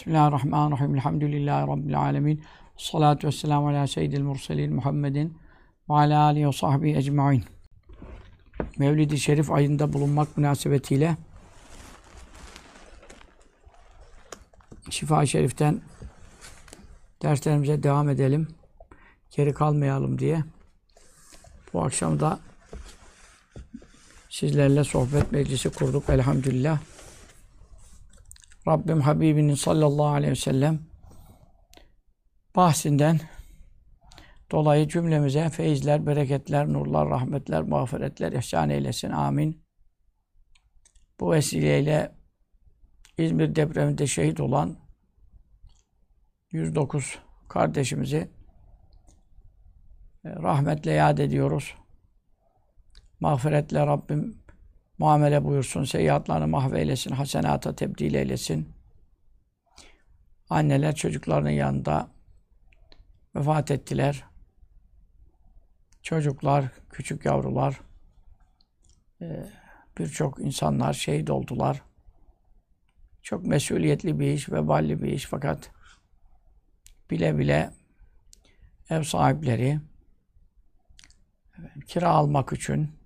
Bismillahirrahmanirrahim. Elhamdülillahi Rabbil alemin. Salatu vesselamu ala seyyidil murselin Muhammedin ve ala alihi ve sahbihi ecma'in. Mevlid-i Şerif ayında bulunmak münasebetiyle Şifa-i Şerif'ten derslerimize devam edelim. Geri kalmayalım diye. Bu akşam da sizlerle sohbet meclisi kurduk elhamdülillah. Rabbim Habibinin sallallahu aleyhi ve sellem bahsinden dolayı cümlemize feyizler, bereketler, nurlar, rahmetler, mağfiretler ihsan eylesin. Amin. Bu vesileyle İzmir depreminde şehit olan 109 kardeşimizi rahmetle yad ediyoruz. Mağfiretle Rabbim muamele buyursun, seyyiatlarını mahveylesin, hasenata tebdil eylesin. Anneler çocuklarının yanında vefat ettiler. Çocuklar, küçük yavrular, birçok insanlar şehit oldular. Çok mesuliyetli bir iş, veballi bir iş fakat bile bile ev sahipleri kira almak için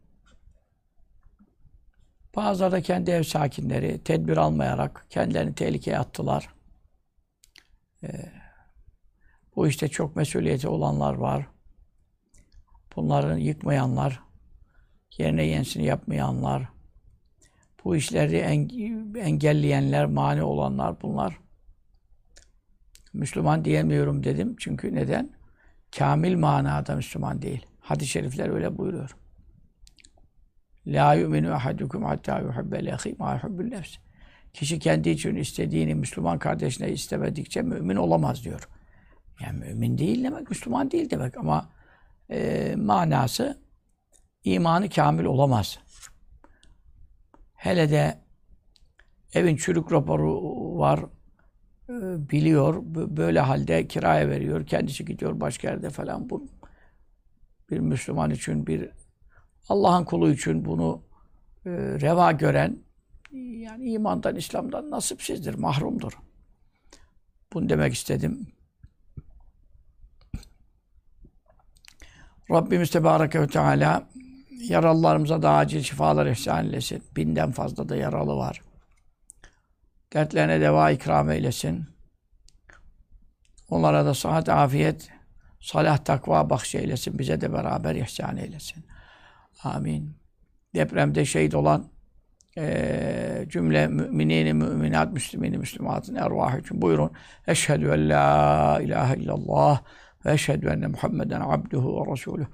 Bazıları da kendi ev sakinleri tedbir almayarak kendilerini tehlikeye attılar. Ee, bu işte çok mesuliyeti olanlar var. Bunların yıkmayanlar, yerine yenisini yapmayanlar, bu işleri engelleyenler, mani olanlar bunlar. Müslüman diyemiyorum dedim. Çünkü neden? Kamil manada Müslüman değil. Hadis-i şerifler öyle buyuruyor. La yu'minu ahadukum hatta yuhibbe lehi ma yuhibbul nefs. Kişi kendi için istediğini Müslüman kardeşine istemedikçe mümin olamaz diyor. Yani mümin değil demek, Müslüman değil demek ama e, manası imanı kamil olamaz. Hele de evin çürük raporu var, e, biliyor, böyle halde kiraya veriyor, kendisi gidiyor başka yerde falan. Bu bir Müslüman için bir Allah'ın kulu için bunu e, reva gören yani imandan, İslam'dan nasipsizdir, mahrumdur. Bunu demek istedim. Rabbimiz Tebareke ve Teala yaralılarımıza da acil şifalar ihsan eylesin. Binden fazla da yaralı var. Dertlerine deva ikram eylesin. Onlara da sıhhat, afiyet, salah, takva bahşeylesin. Bize de beraber ihsan eylesin. Amin. Depremde şehit olan e, cümle müminini, müminat, müslümini, müslümatın ervahı için buyurun. Eşhedü en la ilahe illallah ve eşhedü enne Muhammeden abduhu ve resuluhu.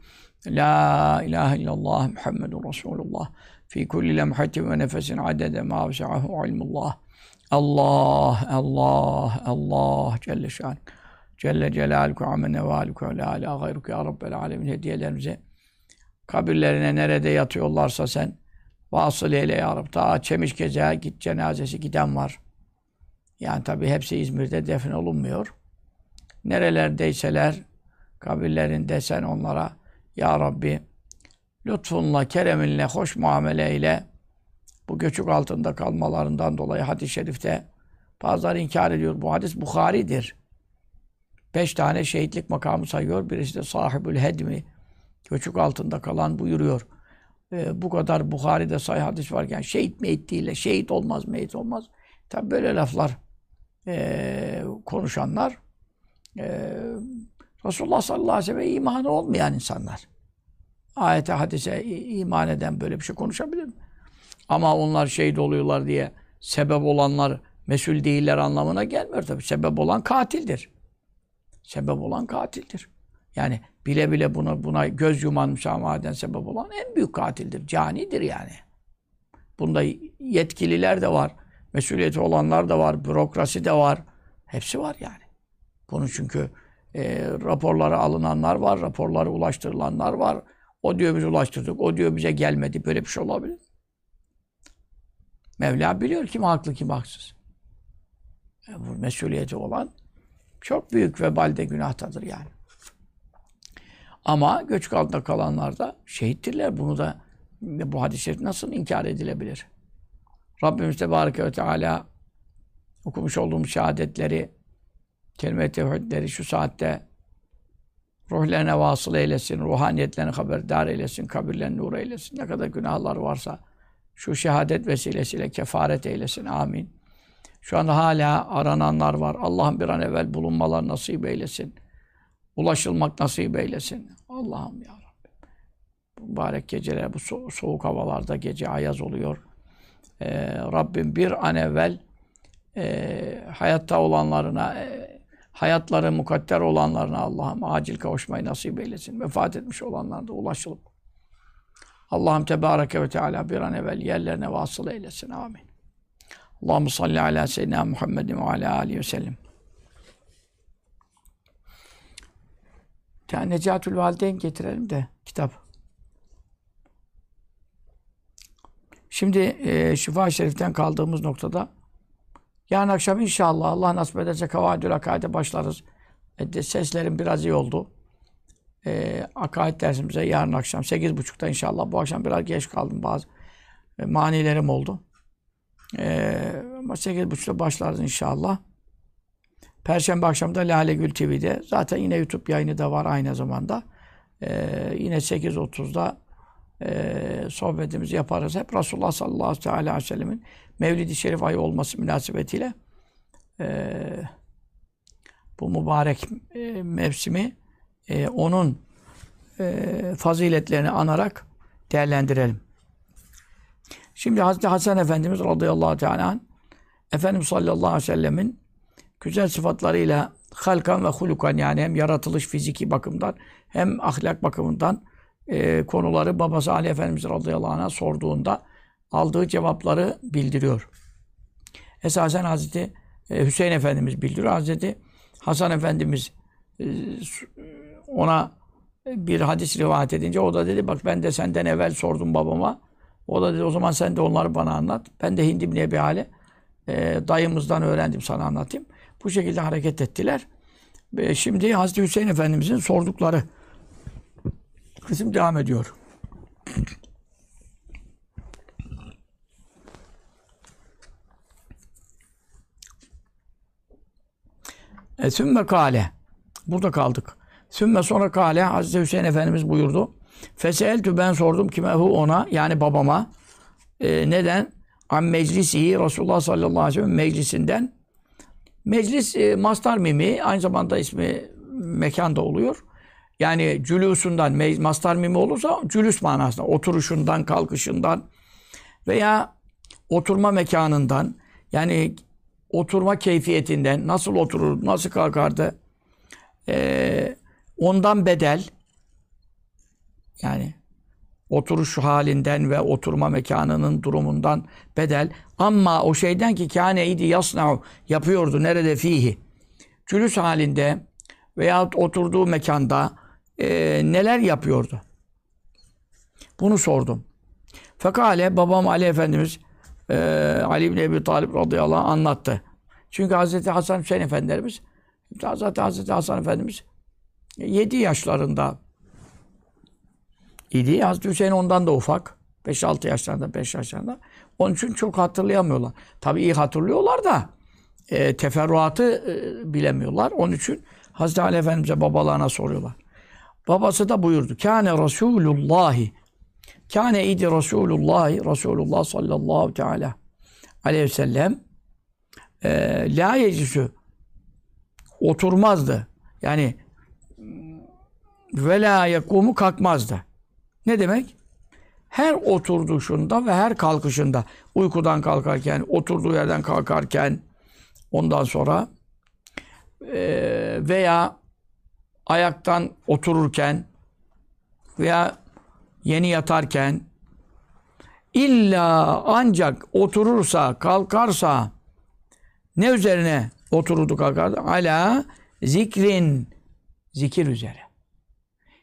La ilahe illallah Muhammedun Resulullah. Fi kulli lemhatin ve nefesin adede ma vesahu ilmullah. Allah, Allah, Allah Celle şan. Celle celaluhu amen nevaluku la ilahe gayruke ya Rabbel alemin hediyelerimize kabirlerine nerede yatıyorlarsa sen vasıl eyle ya Rabbi. Ta Çemişgeze git cenazesi giden var. Yani tabi hepsi İzmir'de defin olunmuyor. Nerelerdeyseler kabirlerinde sen onlara Ya Rabbi lütfunla, kereminle, hoş muameleyle bu göçük altında kalmalarından dolayı hadis-i şerifte bazıları inkar ediyor. Bu hadis Bukhari'dir. Beş tane şehitlik makamı sayıyor. Birisi de sahibül hedmi göçük altında kalan buyuruyor. E, bu kadar Bukhari'de sayı hadis varken şehit meyit değil, şehit olmaz, meyit olmaz. Tabi böyle laflar e, konuşanlar e, Resulullah sallallahu aleyhi ve sellem imanı olmayan insanlar. Ayete, hadise iman eden böyle bir şey konuşabilir mi? Ama onlar şehit oluyorlar diye sebep olanlar mesul değiller anlamına gelmiyor tabii. Sebep olan katildir. Sebep olan katildir. Yani bile bile buna, buna göz yuman müsamaheden sebep olan en büyük katildir. Canidir yani. Bunda yetkililer de var. Mesuliyeti olanlar da var. Bürokrasi de var. Hepsi var yani. Bunu çünkü e, raporları alınanlar var. Raporları ulaştırılanlar var. O diyor biz ulaştırdık. O diyor bize gelmedi. Böyle bir şey olabilir. Mevla biliyor kim haklı kim haksız. E, bu mesuliyeti olan çok büyük vebalde günahtadır yani. Ama göçük altında kalanlar da şehittirler. Bunu da bu şerif nasıl inkar edilebilir? Rabbimiz Tebareke ve Teala okumuş olduğumuz şehadetleri, kelime-i tevhidleri şu saatte ruhlerine vasıl eylesin, ruhaniyetlerini haberdar eylesin, kabirlerini nur eylesin. Ne kadar günahlar varsa şu şehadet vesilesiyle kefaret eylesin. Amin. Şu anda hala arananlar var. Allah'ım bir an evvel bulunmalar nasip eylesin. Ulaşılmak nasip eylesin. Allah'ım ya Rabbi. Mübarek geceler, bu so- soğuk havalarda gece ayaz oluyor. Ee, Rabbim bir an evvel e, hayatta olanlarına, e, hayatları mukadder olanlarına Allah'ım acil kavuşmayı nasip eylesin. Vefat etmiş olanlara da ulaşılıp Allah'ım Tebareke ve Teala bir an evvel yerlerine vasıl eylesin. Amin. Allahu salli ala seyyidina Muhammedin ve ala alihi ve sellem. Ya Necatül Valideyn getirelim de kitap. Şimdi e, Şifa-i Şerif'ten kaldığımız noktada yarın akşam inşallah Allah nasip ederse Kavadül Akaid'e başlarız. E, seslerim biraz iyi oldu. E, akaid dersimize yarın akşam 8.30'da inşallah. Bu akşam biraz geç kaldım bazı e, manilerim oldu. E, ama 8.30'da başlarız inşallah. Perşembe akşamı da Lale Gül TV'de. Zaten yine YouTube yayını da var aynı zamanda. Ee, yine 8.30'da e, sohbetimizi yaparız. Hep Resulullah sallallahu aleyhi ve sellemin Mevlid-i Şerif ayı olması münasebetiyle e, bu mübarek e, mevsimi e, onun e, faziletlerini anarak değerlendirelim. Şimdi Hazreti Hasan Efendimiz radıyallahu teala Efendimiz sallallahu aleyhi ve sellemin güzel sıfatlarıyla halkan ve hulukan yani hem yaratılış fiziki bakımdan hem ahlak bakımından e, konuları babası Ali Efendimiz radıyallahu anh'a sorduğunda aldığı cevapları bildiriyor. Esasen Hazreti e, Hüseyin Efendimiz bildiriyor. Hazreti Hasan Efendimiz e, ona bir hadis rivayet edince o da dedi bak ben de senden evvel sordum babama. O da dedi o zaman sen de onları bana anlat. Ben de Hindi bin Ebi Hale e, dayımızdan öğrendim sana anlatayım. Bu şekilde hareket ettiler. Ve şimdi Hazreti Hüseyin Efendimizin sordukları kısım devam ediyor. E, sümme kale. Burada kaldık. Sümme sonra kale Hazreti Hüseyin Efendimiz buyurdu. Feseeltü ben sordum kime hu ona yani babama. E, neden? An meclisi Resulullah sallallahu aleyhi ve sellem meclisinden. Meclis e, mastar mimi aynı zamanda ismi mekan da oluyor. Yani cülüsundan mastar mimi olursa cülüs manasında oturuşundan, kalkışından veya oturma mekanından yani oturma keyfiyetinden nasıl oturur, nasıl kalkardı ee, ondan bedel yani oturuş halinden ve oturma mekanının durumundan bedel. Ama o şeyden ki kâne idi yasna'u yapıyordu nerede fihi. Cülüs halinde veya oturduğu mekanda e, neler yapıyordu? Bunu sordum. Fekale babam Ali Efendimiz e, Ali bin Ebi Talib radıyallahu anh anlattı. Çünkü Hazreti Hasan Hüseyin Efendimiz Hazreti, Hazreti Hasan Efendimiz 7 yaşlarında idi. Hazreti Hüseyin ondan da ufak. 5-6 yaşlarında, 5 yaşlarında. Onun için çok hatırlayamıyorlar. Tabii iyi hatırlıyorlar da e, teferruatı e, bilemiyorlar. Onun için Hazreti Ali Efendimiz'e babalarına soruyorlar. Babası da buyurdu. Kâne Resulullahi. Kâne idi Resulullahi. Resulullah sallallahu teala aleyhi ve sellem e, la yeclisü oturmazdı. Yani ve la yekumu kalkmazdı. Ne demek? Her oturuşunda ve her kalkışında uykudan kalkarken, oturduğu yerden kalkarken ondan sonra veya ayaktan otururken veya yeni yatarken illa ancak oturursa, kalkarsa ne üzerine otururdu kalkardı? Ala zikrin zikir üzere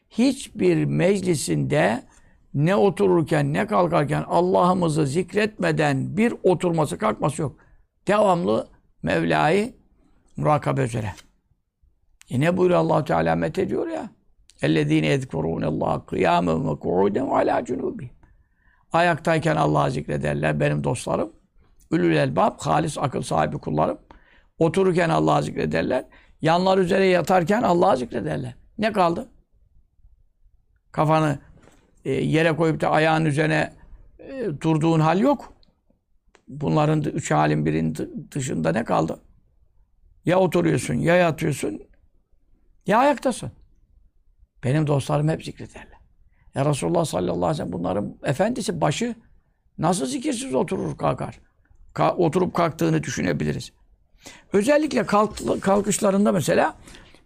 hiçbir meclisinde ne otururken ne kalkarken Allah'ımızı zikretmeden bir oturması kalkması yok. Devamlı Mevla'yı murakabe üzere. E ne buyuruyor allah Teala met ediyor ya. اَلَّذ۪ينَ يَذْكُرُونَ اللّٰهَ قِيَامًا وَقُعُودًا وَعَلَى جُنُوبِهِمْ Ayaktayken Allah'ı zikrederler benim dostlarım. Ülül elbab, halis akıl sahibi kullarım. Otururken Allah'ı zikrederler. Yanlar üzere yatarken Allah'ı zikrederler. Ne kaldı? Kafanı e, yere koyup da ayağın üzerine e, durduğun hal yok. Bunların üç halin birinin dı- dışında ne kaldı? Ya oturuyorsun, ya yatıyorsun, ya ayaktasın. Benim dostlarım hep zikrederler. Ya Resulullah sallallahu aleyhi ve sellem bunların efendisi başı nasıl zikirsiz oturur kalkar? Ka- oturup kalktığını düşünebiliriz. Özellikle kalk- kalkışlarında mesela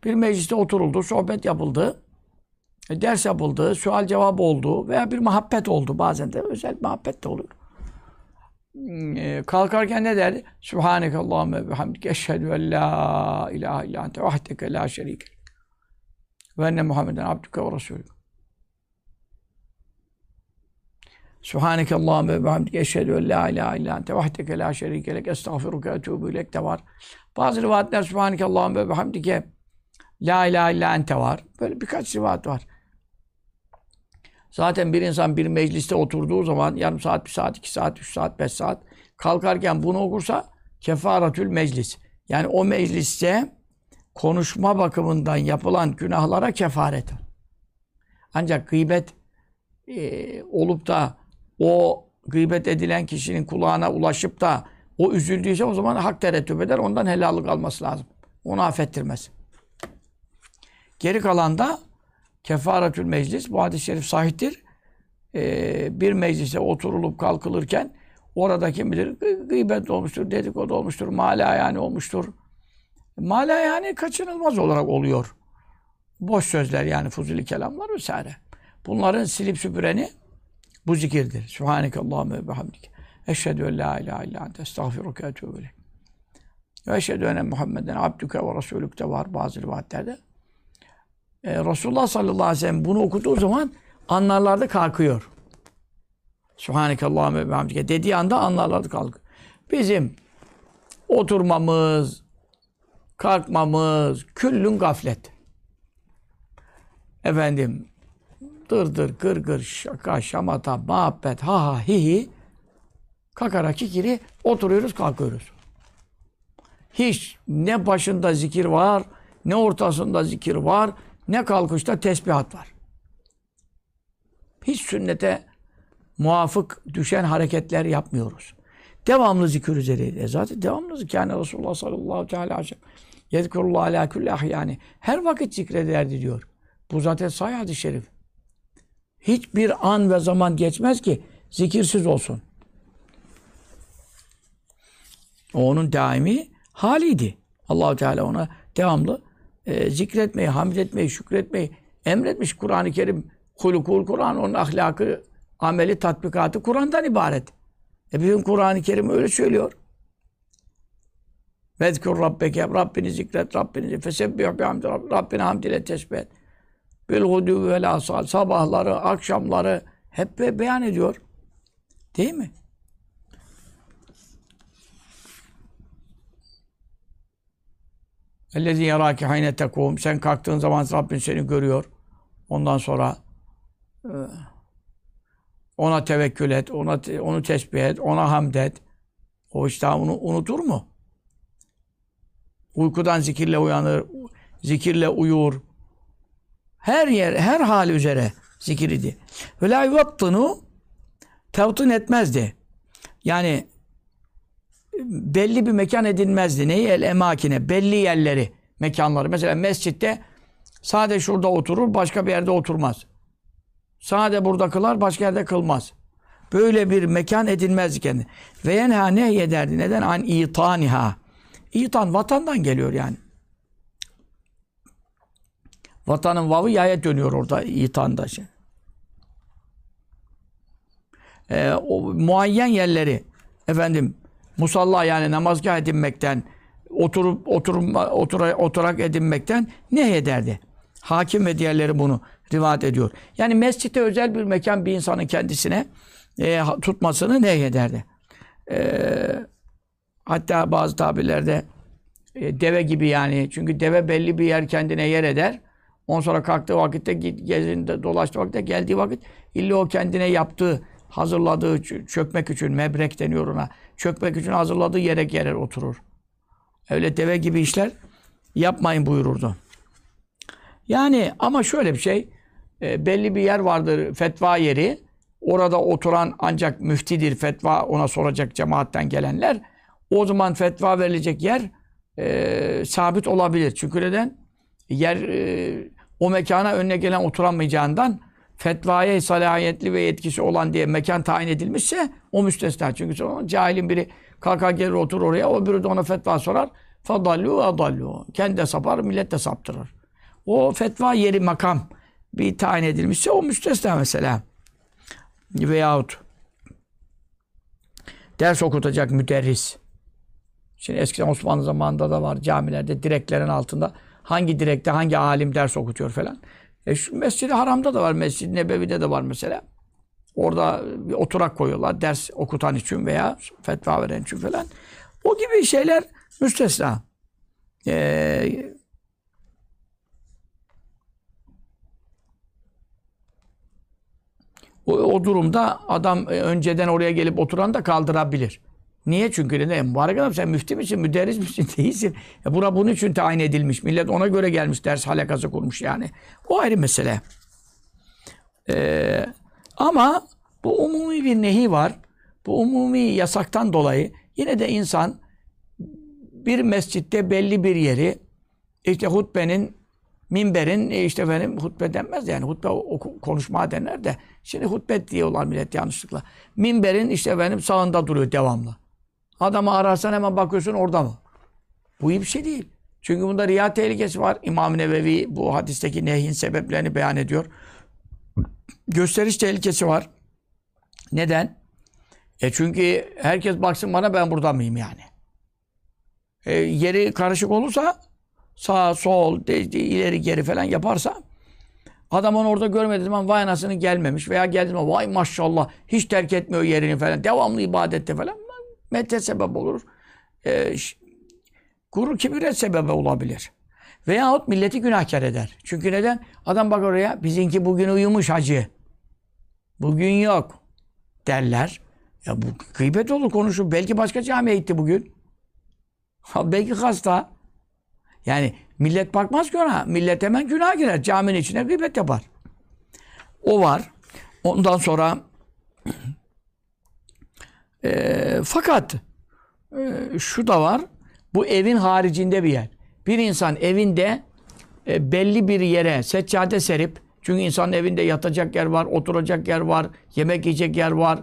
bir mecliste oturuldu, sohbet yapıldı, ders yapıldı, sual cevap oldu veya bir muhabbet oldu. Bazen de özel muhabbet de olur. E, kalkarken ne derdi? Subhaneke Allahümme ve bihamdike eşhedü en la ilahe illa ente vahdeke la şerike ve enne Muhammeden abdüke ve resulük. Subhaneke Allahümme ve bihamdike eşhedü en la ilahe illa ente vahdeke la şerike lek estağfiruke etûbü ilek de var. Bazı rivayetler Subhaneke Allahümme bihamdike la ilahe illa ente var. Böyle birkaç rivayet var. Zaten bir insan bir mecliste oturduğu zaman yarım saat, bir saat, iki saat, üç saat, beş saat kalkarken bunu okursa kefaretül meclis. Yani o mecliste konuşma bakımından yapılan günahlara kefaret. Ancak gıybet e, olup da o gıybet edilen kişinin kulağına ulaşıp da o üzüldüyse o zaman hak terettüp eder. Ondan helallik alması lazım. Onu affettirmez. Geri kalan da kefaretül meclis. Bu hadis-i şerif sahiptir. Ee, bir meclise oturulup kalkılırken orada kim bilir gı- gıybet olmuştur, dedikodu olmuştur, mala yani olmuştur. Mala yani kaçınılmaz olarak oluyor. Boş sözler yani fuzuli kelamlar vesaire. Bunların silip süpüreni bu zikirdir. Sübhaneke Allahümme ve bihamdike. Eşhedü en la ilahe illa ente estağfiruke ve eşhedü enne Muhammeden abdüke ve rasulük de var bazı rivayetlerde. Ee, Resulullah sallallahu aleyhi ve sellem bunu okuduğu zaman anlarlarda kalkıyor. Sübhaneke Allahümme ve bihamdike dediği anda anlarlarda kalkıyor. Bizim oturmamız, kalkmamız, küllün gaflet. Efendim, dırdır, gırgır, şaka, şamata, muhabbet, ha ha, hi hi, kakara kikiri oturuyoruz, kalkıyoruz. Hiç ne başında zikir var, ne ortasında zikir var, ne kalkışta tesbihat var. Hiç sünnete muvafık düşen hareketler yapmıyoruz. Devamlı zikir üzeriyiz. E zaten devamlı zikir. Yani Resulullah sallallahu aleyhi ve sellem yezkurullah ala kulli ahyani. Her vakit zikrederdi diyor. Bu zaten sahih hadis-i şerif. Hiçbir an ve zaman geçmez ki zikirsiz olsun. O onun daimi haliydi. Allahu Teala ona devamlı e, zikretmeyi, hamd etmeyi, şükretmeyi emretmiş. Kur'an-ı Kerim hulukul Kur'an, onun ahlakı, ameli, tatbikatı Kur'an'dan ibaret. E bütün Kur'an-ı Kerim öyle söylüyor. Vezkur Rabbeke, Rabbini zikret, Rabbini fesebbih bihamdi Rabb, Rabbini hamd ile tesbih et. Bil vel asal, sabahları, akşamları hep be- beyan ediyor. Değil mi? Ellezî yarâki hayne tekûm. Sen kalktığın zaman Rabbin seni görüyor. Ondan sonra e, ona tevekkül et, ona onu tesbih et, ona hamd et. O işte onu unutur mu? Uykudan zikirle uyanır, zikirle uyur. Her yer, her hal üzere zikir idi. Ve la yuvattını tevtın etmezdi. Yani belli bir mekan edinmezdi. Neyi? El emakine. Belli yerleri, mekanları. Mesela mescitte sade şurada oturur, başka bir yerde oturmaz. Sade burada kılar, başka yerde kılmaz. Böyle bir mekan edinmezdi kendi. Ve yenha nehyederdi. Neden? An itaniha. İtan vatandan geliyor yani. Vatanın vavı yaya dönüyor orada itanda. Şey. Ee, o muayyen yerleri efendim musalla yani namazgah edinmekten oturup oturma, otura, oturak edinmekten ne ederdi? Hakim ve diğerleri bunu rivayet ediyor. Yani mescitte özel bir mekan bir insanın kendisine e, tutmasını ne ederdi? E, hatta bazı tabirlerde e, deve gibi yani. Çünkü deve belli bir yer kendine yer eder. Ondan sonra kalktığı vakitte gezinde dolaştığı vakitte geldiği vakit illa o kendine yaptığı hazırladığı çökmek için mebrek deniyor ona. Çökmek için hazırladığı yere gelir oturur. Öyle deve gibi işler yapmayın buyururdu. Yani ama şöyle bir şey, e, belli bir yer vardır, fetva yeri. Orada oturan ancak müftidir, fetva ona soracak cemaatten gelenler. O zaman fetva verilecek yer e, sabit olabilir. Çünkü neden? Yer e, o mekana önüne gelen oturamayacağından fetvaya salahiyetli ve yetkisi olan diye mekan tayin edilmişse o müstesna. Çünkü sonra cahilin biri kalkar gelir otur oraya, o biri de ona fetva sorar. Fadallu adallu. Kendi de sapar, millet de saptırır. O fetva yeri makam bir tayin edilmişse o müstesna mesela. Veyahut ders okutacak müderris. Şimdi eskiden Osmanlı zamanında da var camilerde direklerin altında hangi direkte hangi alim ders okutuyor falan. E şu Mescid-i Haram'da da var, Mescid-i Nebevi'de de var mesela. Orada bir oturak koyuyorlar ders okutan için veya fetva veren için falan. O gibi şeyler müstesna. Ee, o, o durumda adam e, önceden oraya gelip oturan da kaldırabilir. Niye? Çünkü neden? Mübarek adam sen müfti misin, müderris misin, değilsin. Ya bura bunun için tayin edilmiş. Millet ona göre gelmiş, ders halakası kurmuş yani. O ayrı mesele. Ee, ama bu umumi bir nehi var. Bu umumi yasaktan dolayı yine de insan bir mescitte belli bir yeri işte hutbenin minberin e, işte benim hutbe denmez yani hutbe oku, konuşma denler de şimdi hutbe diyorlar millet yanlışlıkla. Minberin işte benim sağında duruyor devamlı. Adamı ararsan hemen bakıyorsun orada mı? Bu iyi bir şey değil. Çünkü bunda riya tehlikesi var. İmam Nevevi bu hadisteki nehyin sebeplerini beyan ediyor. Gösteriş tehlikesi var. Neden? E çünkü herkes baksın bana ben burada mıyım yani. E, yeri karışık olursa sağ, sol, de, de, ileri geri falan yaparsa adam onu orada görmediği zaman vay anasını gelmemiş veya geldi vay maşallah hiç terk etmiyor yerini falan devamlı ibadette falan mette sebep olur. E, gurur kibire sebebi olabilir. Veyahut milleti günahkar eder. Çünkü neden? Adam bak oraya bizimki bugün uyumuş hacı. Bugün yok derler. Ya bu gıybet olur konuşur. Belki başka camiye gitti bugün. Belki hasta. Yani millet bakmaz ki ona. Millet hemen günah girer. Caminin içine gıybet yapar. O var. Ondan sonra e, fakat e, şu da var. Bu evin haricinde bir yer. Bir insan evinde e, belli bir yere seccade serip çünkü insanın evinde yatacak yer var, oturacak yer var, yemek yiyecek yer var.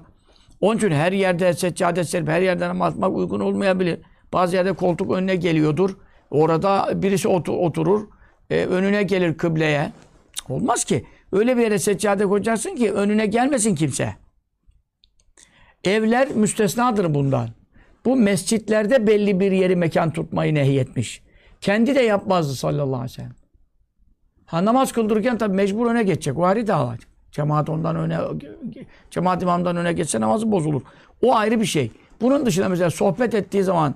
Onun için her yerde seccade serip her yerden namaz atmak uygun olmayabilir. Bazı yerde koltuk önüne geliyordur. Orada birisi otur, oturur. E, önüne gelir kıbleye. Olmaz ki. Öyle bir yere seccade koyacaksın ki önüne gelmesin kimse. Evler müstesnadır bundan. Bu mescitlerde belli bir yeri mekan tutmayı nehyetmiş. Kendi de yapmazdı sallallahu aleyhi ve sellem. Ha namaz kıldırırken tabi mecbur öne geçecek. O ayrı dava. Cemaat ondan öne, cemaat imamdan öne geçse namazı bozulur. O ayrı bir şey. Bunun dışında mesela sohbet ettiği zaman,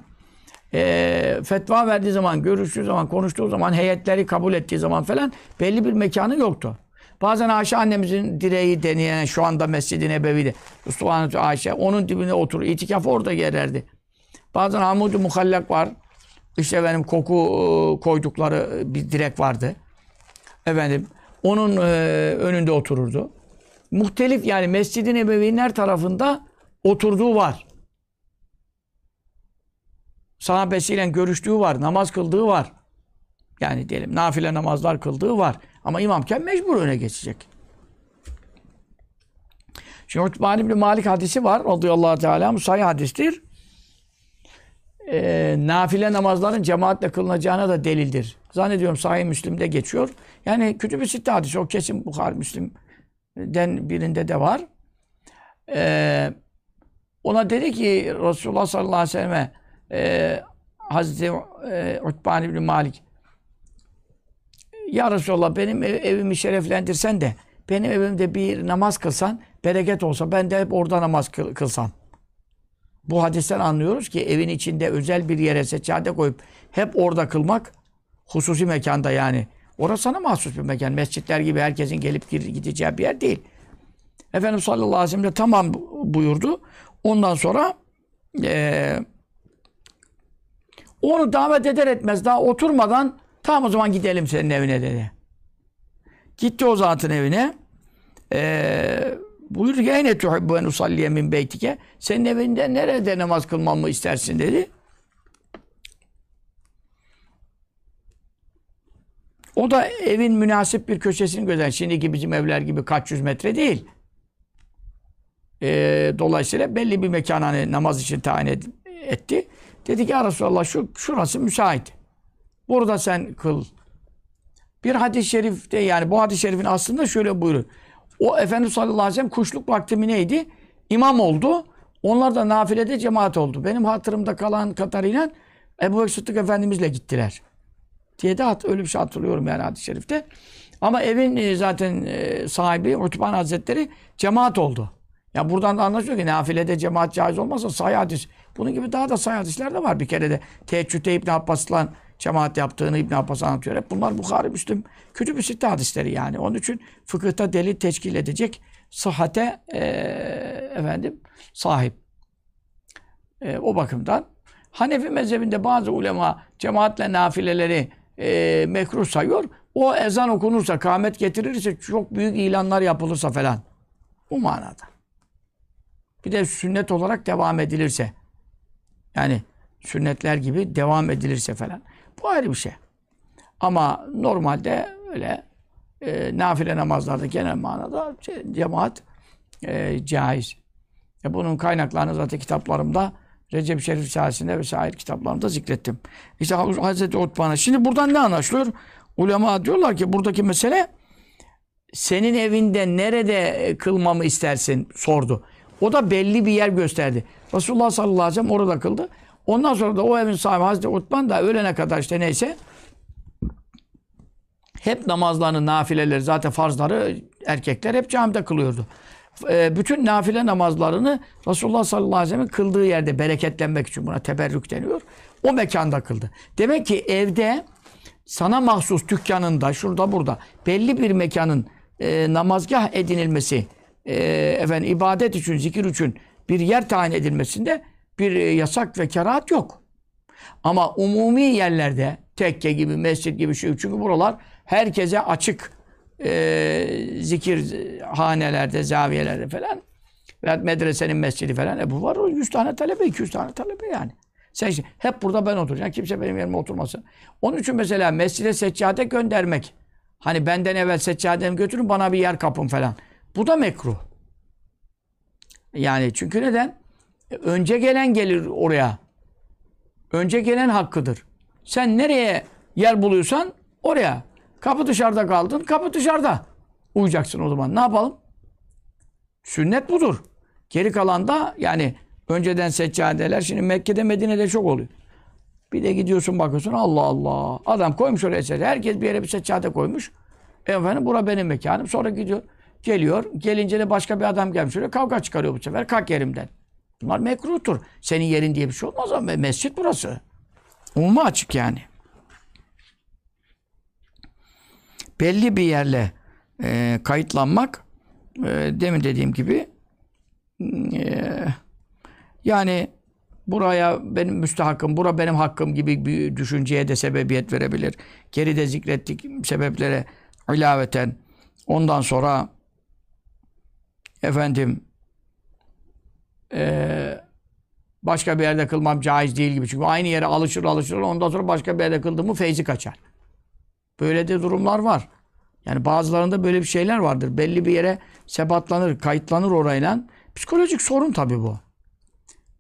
e, fetva verdiği zaman, görüştüğü zaman, konuştuğu zaman, heyetleri kabul ettiği zaman falan belli bir mekanı yoktu. Bazen Ayşe annemizin direği deneyen şu anda Mescid-i Nebevi'de. Mustafa Ayşe onun dibine oturur. İtikaf orada gererdi. Bazen Hamud-u Muhallak var. İşte benim koku e, koydukları bir direk vardı. Efendim onun e, önünde otururdu. Muhtelif yani Mescid-i Nebevi'nin her tarafında oturduğu var. Sahabesiyle görüştüğü var, namaz kıldığı var. Yani diyelim nafile namazlar kıldığı var. Ama imamken mecbur öne geçecek. Şimdi Utbani İbni Malik hadisi var. Radıyallahu teala sahih hadistir. Ee, nafile namazların cemaatle kılınacağına da delildir. Zannediyorum sahih Müslim'de geçiyor. Yani kütüb-i sitte hadisi. O kesin Bukhari Müslim'den birinde de var. Ee, ona dedi ki Resulullah sallallahu aleyhi ve selleme e, Hazreti e, Utbani İbni Malik ya Resulallah benim ev, evimi şereflendirsen de benim evimde bir namaz kılsan bereket olsa ben de hep orada namaz kıl, kılsam. Bu hadisten anlıyoruz ki evin içinde özel bir yere seccade koyup hep orada kılmak hususi mekanda yani. Orası sana mahsus bir mekan. Mescitler gibi herkesin gelip gideceği bir yer değil. Efendimiz sallallahu aleyhi ve sellem de tamam buyurdu. Ondan sonra e, Onu davet eder etmez daha oturmadan tamam o zaman gidelim senin evine dedi. Gitti o zatın evine. Ee, buyurdu ki eyne tuhibbu en usalliye min beytike. Senin evinde nerede namaz kılmamı istersin dedi. O da evin münasip bir köşesini gözer. Şimdiki bizim evler gibi kaç yüz metre değil. Ee, dolayısıyla belli bir mekan hani namaz için tayin et- etti. Dedi ki ya Resulallah şu, şurası müsait. Burada sen kıl. Bir hadis-i şerifte yani bu hadis-i şerifin aslında şöyle buyurur. O Efendimiz sallallahu aleyhi ve sellem kuşluk vakti mi neydi? İmam oldu. Onlar da nafilede cemaat oldu. Benim hatırımda kalan kadarıyla Ebu Bekir Sıddık Efendimizle gittiler. Diye de hat, öyle bir şey hatırlıyorum yani hadis-i şerifte. Ama evin e, zaten e, sahibi Utban Hazretleri cemaat oldu. Ya buradan da anlaşılıyor ki nafilede cemaat caiz olmazsa sahih hadis. Bunun gibi daha da sahih hadisler de var. Bir kere de teheccüde İbn Abbas'la cemaat yaptığını İbn Abbas anlatıyor. Hep bunlar Bukhari, Müslüm, kütüb-i sitte hadisleri yani. Onun için fıkıhta delil teşkil edecek sıhhate e, efendim sahip. E, o bakımdan Hanefi mezhebinde bazı ulema cemaatle nafileleri e, mekruh sayıyor. O ezan okunursa, kâhmet getirirse, çok büyük ilanlar yapılırsa falan. Bu manada. Bir de sünnet olarak devam edilirse. Yani sünnetler gibi devam edilirse falan. Bu ayrı bir şey. Ama normalde öyle e, nafile namazlarda genel manada ce- cemaat e, caiz. E, bunun kaynaklarını zaten kitaplarımda Recep Şerif Risalesi'nde vesaire kitaplarımda zikrettim. İşte Hazreti Utban'a. Şimdi buradan ne anlaşılıyor? Ulema diyorlar ki buradaki mesele senin evinde nerede e, kılmamı istersin sordu. O da belli bir yer gösterdi. Resulullah sallallahu aleyhi ve sellem orada kıldı. Ondan sonra da o evin sahibi Hazreti Utban da ölene kadar işte neyse hep namazlarını, nafileleri zaten farzları erkekler hep camide kılıyordu. E, bütün nafile namazlarını Resulullah sallallahu aleyhi ve sellem'in kıldığı yerde bereketlenmek için buna teberrük deniyor. O mekanda kıldı. Demek ki evde sana mahsus dükkanında, şurada burada belli bir mekanın e, namazgah edinilmesi, e, efendim ibadet için, zikir için bir yer tayin edilmesinde bir e, yasak ve kerahat yok. Ama umumi yerlerde tekke gibi, mescit gibi şey çünkü buralar herkese açık e, zikir hanelerde, zaviyelerde falan veya medresenin mescidi falan. E bu var o 100 tane talebe, 200 tane talebe yani. Sen işte, hep burada ben oturacağım. Kimse benim yerime oturmasın. Onun için mesela mescide seccade göndermek. Hani benden evvel seccademi götürün bana bir yer kapın falan. Bu da mekruh. Yani çünkü neden? Önce gelen gelir oraya. Önce gelen hakkıdır. Sen nereye yer buluyorsan oraya. Kapı dışarıda kaldın, kapı dışarıda. Uyuyacaksın o zaman. Ne yapalım? Sünnet budur. Geri kalan da yani önceden seccadeler şimdi Mekke'de Medine'de çok oluyor. Bir de gidiyorsun bakıyorsun Allah Allah. Adam koymuş oraya seccade. Herkes bir yere bir seccade koymuş. Efendim bura benim mekanım. Sonra gidiyor. Geliyor. Gelince de başka bir adam gelmiş oraya. Kavga çıkarıyor bu sefer. Kalk yerimden. Bunlar mekruhtur. Senin yerin diye bir şey olmaz ama mescit burası. Umuma açık yani. Belli bir yerle e, kayıtlanmak e, demin dediğim gibi e, yani buraya benim müstahakım, bura benim hakkım gibi bir düşünceye de sebebiyet verebilir. Geride zikrettik sebeplere ilaveten ondan sonra efendim eee başka bir yerde kılmam caiz değil gibi. Çünkü aynı yere alışır alışır ondan sonra başka bir yerde kıldığımı feyzi kaçar. Böyle de durumlar var. Yani bazılarında böyle bir şeyler vardır. Belli bir yere sebatlanır, kayıtlanır orayla. Psikolojik sorun tabii bu.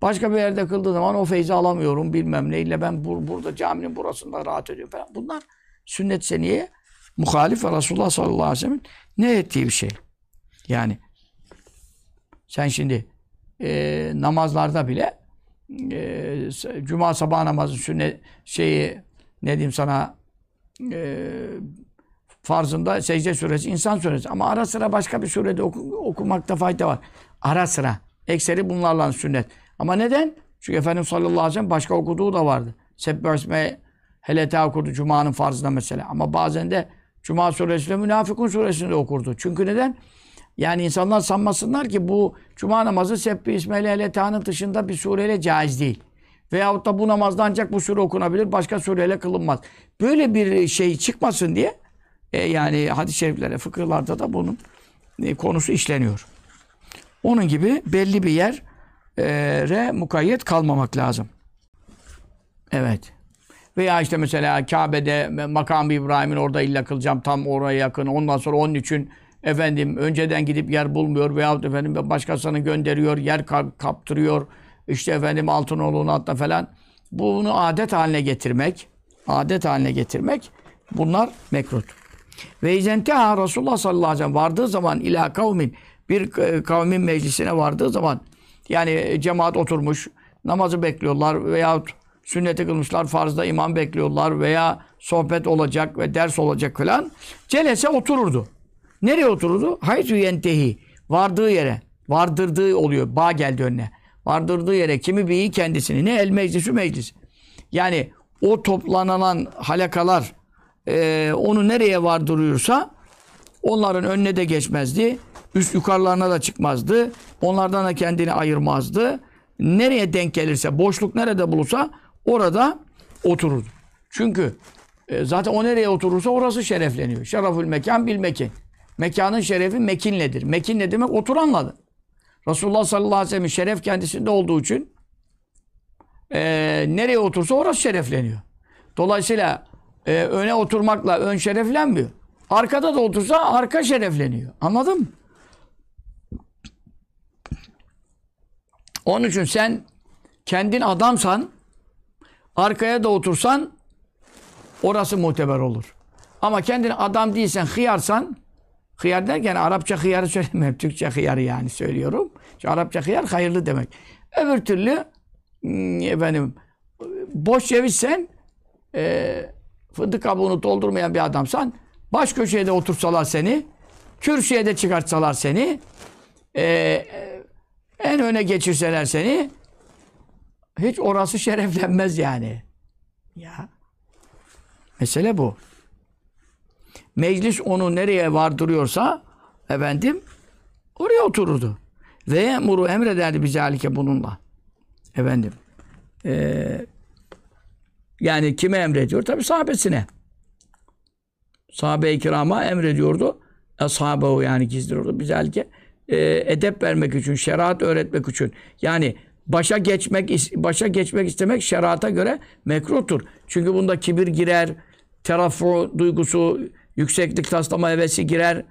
Başka bir yerde kıldığı zaman o feyzi alamıyorum bilmem neyle ben bur burada caminin burasında rahat ediyorum falan. Bunlar sünnet seniyeye muhalif ve Resulullah sallallahu aleyhi ve sellem'in ne ettiği bir şey. Yani sen şimdi e, namazlarda bile e, cuma sabah namazı sünnet şeyi ne diyeyim sana e, farzında secde suresi, insan suresi. Ama ara sıra başka bir surede oku, okumakta fayda var. Ara sıra. Ekseri bunlarla sünnet. Ama neden? Çünkü Efendimiz sallallahu aleyhi ve sellem başka okuduğu da vardı. Sebbih isme helete okudu Cuma'nın farzında mesela. Ama bazen de Cuma suresinde Münafıkun suresinde okurdu. Çünkü neden? Yani insanlar sanmasınlar ki bu Cuma namazı Sebbih isme heleta'nın dışında bir sureyle caiz değil. Veyahut da bu namazda ancak bu sure okunabilir, başka sureyle kılınmaz. Böyle bir şey çıkmasın diye e, yani hadis-i şeriflere, fıkıhlarda da bunun e, konusu işleniyor. Onun gibi belli bir yere mukayyet kalmamak lazım. Evet. Veya işte mesela Kabe'de makam İbrahim'in orada illa kılacağım tam oraya yakın. Ondan sonra onun için efendim önceden gidip yer bulmuyor veyahut efendim başkasını gönderiyor, yer ka- kaptırıyor. İşte efendim Altınoğlu'nun hatta falan. Bunu adet haline getirmek, adet haline getirmek bunlar mekruh. Ve izenteha Resulullah sallallahu aleyhi ve sellem vardığı zaman ila kavmin bir kavmin meclisine vardığı zaman yani cemaat oturmuş namazı bekliyorlar veyahut sünneti kılmışlar farzda imam bekliyorlar veya sohbet olacak ve ders olacak falan. Celese otururdu. Nereye otururdu? Haytü yentehi. Vardığı yere. Vardırdığı oluyor. Bağ geldi önüne. Vardırdığı yere kimi bihi kendisini. Ne? El meclisü meclis. Yani o toplanan halakalar e, onu nereye vardırıyorsa onların önüne de geçmezdi. Üst yukarılarına da çıkmazdı. Onlardan da kendini ayırmazdı. Nereye denk gelirse, boşluk nerede bulursa orada otururdu. Çünkü e, zaten o nereye oturursa orası şerefleniyor. Şerefül mekan bil mekin. Mekanın şerefi mekinledir. Mekin ne demek? Oturanladır. Resulullah sallallahu aleyhi ve sellem şeref kendisinde olduğu için e, nereye otursa orası şerefleniyor. Dolayısıyla e, öne oturmakla ön şereflenmiyor. Arkada da otursa arka şerefleniyor. Anladın mı? Onun için sen kendin adamsan arkaya da otursan orası muteber olur. Ama kendin adam değilsen, hıyarsan hıyar derken Arapça hıyarı söylemiyorum. Türkçe hıyarı yani söylüyorum. Çünkü Arapça hıyar hayırlı demek. Öbür türlü hmm, efendim boş cevizsen e, fındık kabuğunu doldurmayan bir adamsan baş köşeye de otursalar seni kürsüye de çıkartsalar seni e, en öne geçirseler seni hiç orası şereflenmez yani. Ya. Mesele bu. Meclis onu nereye vardırıyorsa efendim oraya otururdu. Ve emuru emrederdi bize halike bununla. Efendim. Ee, yani kime emrediyor? Tabi sahabesine. Sahabe-i kirama emrediyordu. Ashabehu yani gizdiriyordu. Bize halike e, edep vermek için, şeriat öğretmek için. Yani başa geçmek başa geçmek istemek şerata göre mekruhtur. Çünkü bunda kibir girer, terafu duygusu, yükseklik taslama hevesi girer.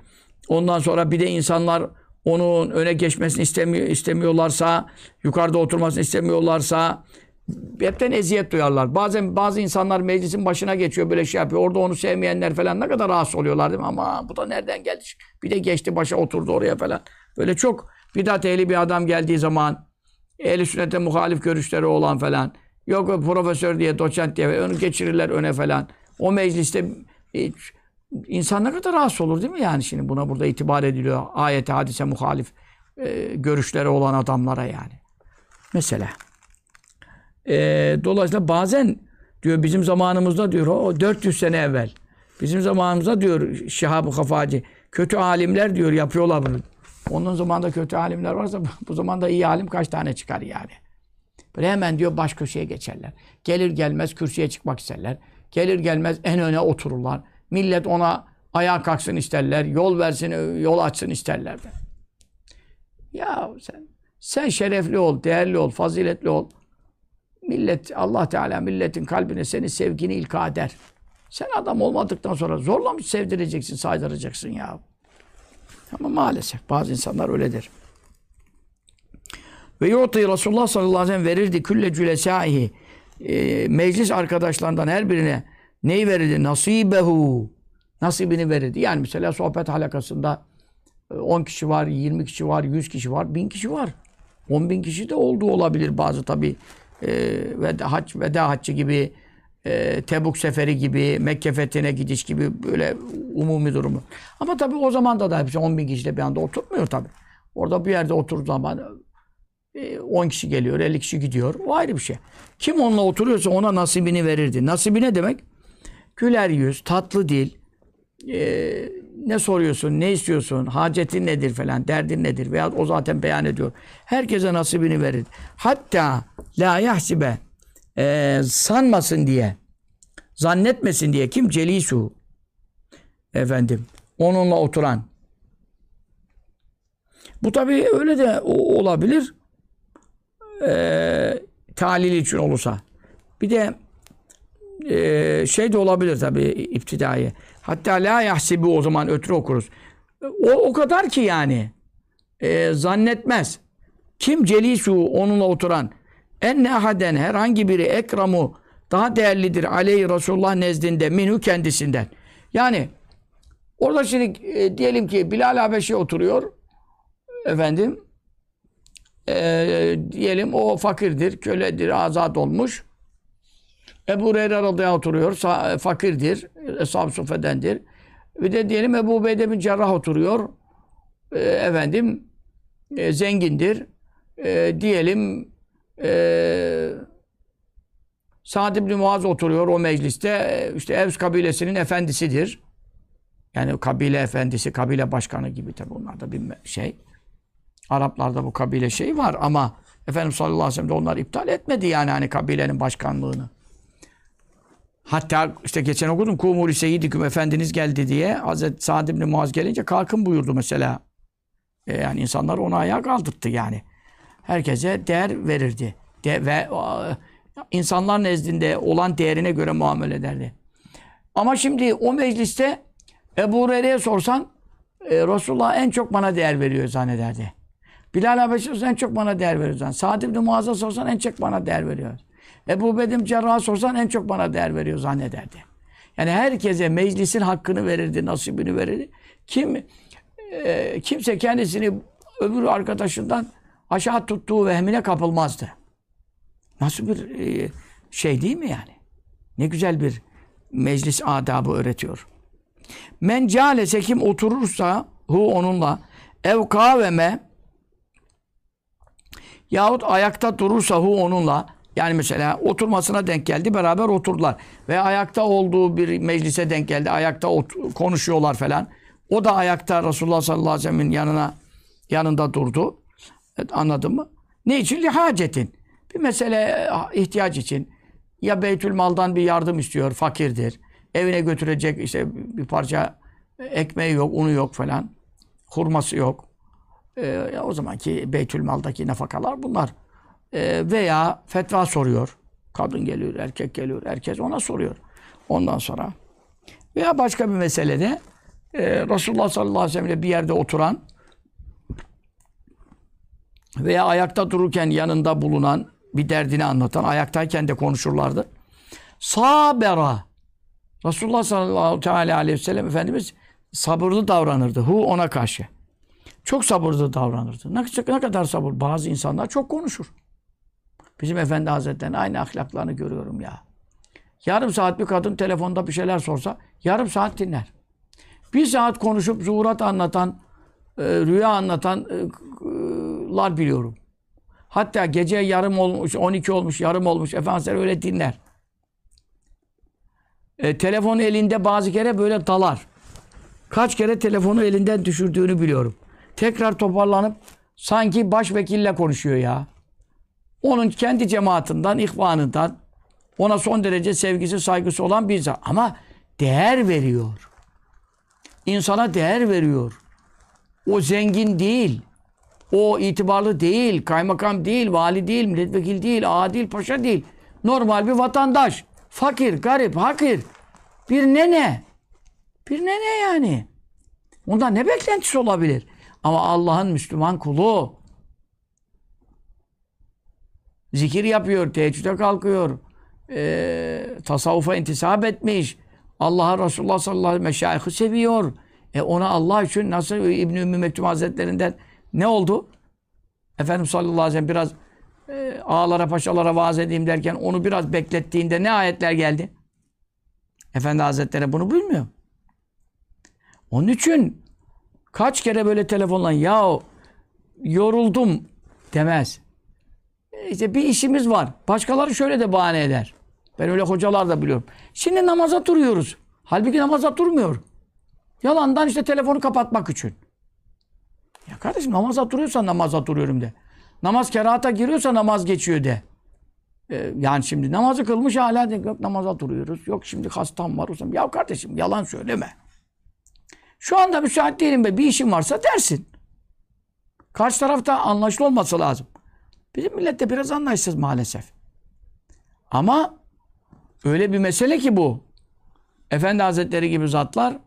Ondan sonra bir de insanlar onun öne geçmesini istemiyor, istemiyorlarsa, yukarıda oturmasını istemiyorlarsa hepten eziyet duyarlar. Bazen bazı insanlar meclisin başına geçiyor böyle şey yapıyor. Orada onu sevmeyenler falan ne kadar rahatsız oluyorlar değil mi? Ama bu da nereden geldi? Bir de geçti başa oturdu oraya falan. Böyle çok bidat ehli bir adam geldiği zaman ehli sünnete muhalif görüşleri olan falan yok profesör diye doçent diye onu geçirirler öne falan. O mecliste hiç, insan ne kadar rahatsız olur değil mi yani şimdi buna burada itibar ediliyor. Ayete hadise muhalif e, görüşleri olan adamlara yani. Mesela. E, dolayısıyla bazen diyor bizim zamanımızda diyor o 400 sene evvel. Bizim zamanımızda diyor Şihab-ı Kafacı kötü alimler diyor yapıyorlar bunu. Onun zamanında kötü alimler varsa bu zamanda iyi alim kaç tane çıkar yani. Böyle hemen diyor baş köşeye geçerler. Gelir gelmez kürsüye çıkmak isterler. Gelir gelmez en öne otururlar. Millet ona ayağa kalksın isterler. Yol versin, yol açsın isterler. Ya sen sen şerefli ol, değerli ol, faziletli ol. Millet, Allah Teala milletin kalbine senin sevgini ilka eder. Sen adam olmadıktan sonra zorla mı sevdireceksin, saydıracaksın ya? Ama maalesef bazı insanlar öyledir. Ve yu'ti Resulullah sallallahu aleyhi ve sellem verirdi külle cülesâihi e, meclis arkadaşlarından her birine neyi verirdi? Nasibehu. Nasibini verirdi. Yani mesela sohbet halakasında 10 kişi var, 20 kişi var, 100 kişi var, 1000 kişi var. 10 bin kişi de olduğu olabilir bazı tabi. E, veda, hac, veda haccı gibi, e, Tebuk seferi gibi, Mekke fethine gidiş gibi böyle umumi durumu. Ama tabi o zaman da da hepsi 10 bin kişi de bir anda oturmuyor tabi. Orada bir yerde oturduğu zaman 10 kişi geliyor, 50 kişi gidiyor. O ayrı bir şey. Kim onunla oturuyorsa ona nasibini verirdi. Nasibi ne demek? Güler yüz, tatlı dil, e, ne soruyorsun, ne istiyorsun, hacetin nedir falan, derdin nedir veya o zaten beyan ediyor. Herkese nasibini verir. Hatta la yahsibe e, sanmasın diye, zannetmesin diye kim? Celisu. Efendim, onunla oturan. Bu tabii öyle de olabilir. E, talil için olursa. Bir de e, şey de olabilir tabii iptidai. Hatta la yahsibi o zaman ötürü okuruz. O, o kadar ki yani e, zannetmez. Kim celisu onunla oturan enne ahaden herhangi biri ekramu daha değerlidir aleyhi Resulullah nezdinde minhu kendisinden. Yani orada şimdi e, diyelim ki Bilal Habeşi oturuyor efendim e, diyelim o fakirdir, köledir, azat olmuş. Ebu Hureyre radıyallahu oturuyor, fakirdir, Eshab-ı Suffe'dendir. Bir de diyelim Ebu Ubeyde bin Cerrah oturuyor, e, efendim e, zengindir. E, diyelim e, Sa'd ibn Muaz oturuyor o mecliste, e, işte Evs kabilesinin efendisidir. Yani kabile efendisi, kabile başkanı gibi tabi onlar da bir şey. Araplarda bu kabile şey var ama Efendimiz sallallahu aleyhi ve sellem de onlar iptal etmedi yani hani kabilenin başkanlığını. Hatta işte geçen okudum Kumuli Seyyidiküm Efendiniz geldi diye Hazreti Sa'd ibn Muaz gelince kalkın buyurdu mesela. E, yani insanlar onu ayağa kaldırttı yani. Herkese değer verirdi. De, ve e, insanlar nezdinde olan değerine göre muamele ederdi. Ama şimdi o mecliste Ebu Hureyre'ye sorsan e, Resulullah en çok bana değer veriyor zannederdi. Bilal Habeşi en çok bana değer veriyor zannederdi. Sa'd ibn Muaz'a sorsan en çok bana değer veriyor. Ebu Bedim Cerrah'a sorsan en çok bana değer veriyor zannederdi. Yani herkese meclisin hakkını verirdi, nasibini verirdi. Kim e, kimse kendisini öbür arkadaşından aşağı tuttuğu vehmine kapılmazdı. Nasıl bir e, şey değil mi yani? Ne güzel bir meclis adabı öğretiyor. Men calese kim oturursa hu onunla ev kaveme yahut ayakta durursa hu onunla yani mesela oturmasına denk geldi beraber oturdular. Ve ayakta olduğu bir meclise denk geldi. Ayakta konuşuyorlar falan. O da ayakta Resulullah sallallahu aleyhi ve sellem'in yanına yanında durdu. Anladın mı? Ne için? Lihacetin. Bir mesele ihtiyaç için. Ya Beytül Mal'dan bir yardım istiyor, fakirdir. Evine götürecek işte bir parça ekmeği yok, unu yok falan. Hurması yok. Ee, o zamanki Beytül Mal'daki nafakalar bunlar. Ee, veya fetva soruyor. Kadın geliyor, erkek geliyor, herkes ona soruyor. Ondan sonra veya başka bir meselede e, Resulullah sallallahu aleyhi ve sellem'le bir yerde oturan veya ayakta dururken yanında bulunan bir derdini anlatan, ayaktayken de konuşurlardı. Sabera. Resulullah sallallahu aleyhi ve sellem Efendimiz sabırlı davranırdı. Hu ona karşı. Çok sabırlı davranırdı. Ne, ne kadar sabır. Bazı insanlar çok konuşur. Bizim Efendi Hazretleri'nin aynı ahlaklarını görüyorum ya. Yarım saat bir kadın telefonda bir şeyler sorsa yarım saat dinler. Bir saat konuşup zuhurat anlatan, e, rüya anlatanlar biliyorum. Hatta gece yarım olmuş, 12 olmuş, yarım olmuş. Efendimiz öyle dinler. E, telefon elinde bazı kere böyle dalar. Kaç kere telefonu elinden düşürdüğünü biliyorum. Tekrar toparlanıp sanki başvekille konuşuyor ya. Onun kendi cemaatinden, ihvanından ona son derece sevgisi, saygısı olan bir zat. Ama değer veriyor. İnsana değer veriyor. O zengin değil. O itibarlı değil, kaymakam değil, vali değil, milletvekili değil, ağa değil, paşa değil. Normal bir vatandaş. Fakir, garip, hakir. Bir nene. Bir nene yani. Ondan ne beklentisi olabilir? Ama Allah'ın Müslüman kulu. Zikir yapıyor, teheccüde kalkıyor. Ee, tasavvufa intisap etmiş. Allah'a Resulullah sallallahu aleyhi ve sellem seviyor. E ona Allah için nasıl İbn-i Ümmü Mektum Hazretlerinden ne oldu? Efendimiz sallallahu aleyhi ve sellem biraz e, ağalara paşalara vaaz edeyim derken onu biraz beklettiğinde ne ayetler geldi? Efendi Hazretleri bunu bilmiyor. Onun için kaç kere böyle telefonla ya yoruldum demez. İşte bir işimiz var. Başkaları şöyle de bahane eder. Ben öyle hocalar da biliyorum. Şimdi namaza duruyoruz. Halbuki namaza durmuyor. Yalandan işte telefonu kapatmak için. Ya kardeşim namaza duruyorsan namaza duruyorum de. Namaz kerahata giriyorsa namaz geçiyor de. e, yani şimdi namazı kılmış hala de, yok namaza duruyoruz. Yok şimdi hastam var. Usam. Ya kardeşim yalan söyleme. Şu anda müsait değilim be bir işim varsa dersin. Karşı tarafta anlaşılı olması lazım. Bizim millet de biraz anlayışsız maalesef. Ama öyle bir mesele ki bu. Efendi Hazretleri gibi zatlar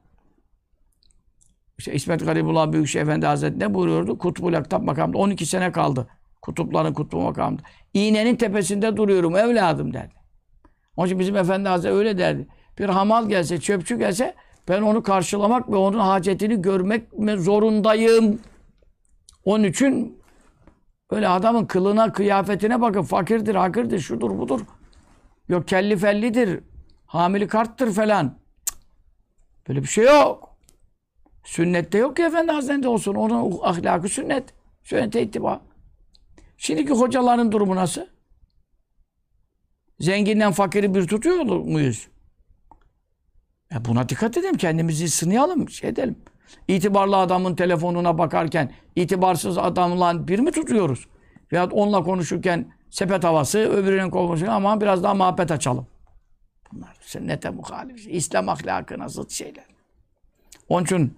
işte İsmet Garibullah Büyükşehir Efendi Hazretleri ne buyuruyordu? Kutbul Aktap makamında 12 sene kaldı. Kutupların kutbu makamında. İğnenin tepesinde duruyorum evladım derdi. Onun için bizim Efendi Hazretleri öyle derdi. Bir hamal gelse, çöpçü gelse ben onu karşılamak ve onun hacetini görmek zorundayım. Onun için öyle adamın kılına, kıyafetine bakın. Fakirdir, hakirdir, şudur, budur. Yok kelli fellidir. Hamili karttır falan. Cık. Böyle bir şey yok. Sünnette yok ki Efendi Hazretleri olsun. Onun ahlakı sünnet. Sünnete ittiba. Şimdiki hocaların durumu nasıl? Zenginden fakiri bir tutuyor muyuz? E buna dikkat edelim. Kendimizi sınayalım. Şey edelim. İtibarlı adamın telefonuna bakarken itibarsız adamla bir mi tutuyoruz? Veyahut onunla konuşurken sepet havası, öbürünün konuşurken ama biraz daha muhabbet açalım. Bunlar sünnete muhalif. İslam ahlakına zıt şeyler. Onun için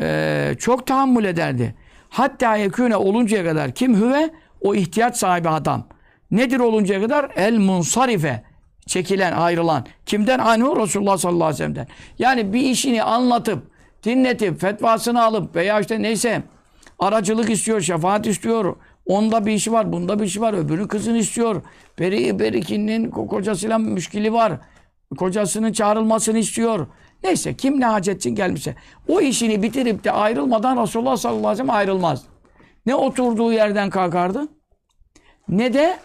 e, çok tahammül ederdi. Hatta yekûne oluncaya kadar kim hüve? O ihtiyaç sahibi adam. Nedir oluncaya kadar? El munsarife. Çekilen, ayrılan. Kimden? Anhu Resulullah sallallahu aleyhi ve sellem'den. Yani bir işini anlatıp, dinletip, fetvasını alıp veya işte neyse aracılık istiyor, şefaat istiyor. Onda bir işi var, bunda bir işi var. Öbürünün kızını istiyor. Beri, berikinin kocasıyla müşkili var. Kocasının çağrılmasını istiyor. Neyse kim ne hacet için gelmişse. O işini bitirip de ayrılmadan Resulullah sallallahu aleyhi ve sellem ayrılmaz. Ne oturduğu yerden kalkardı ne de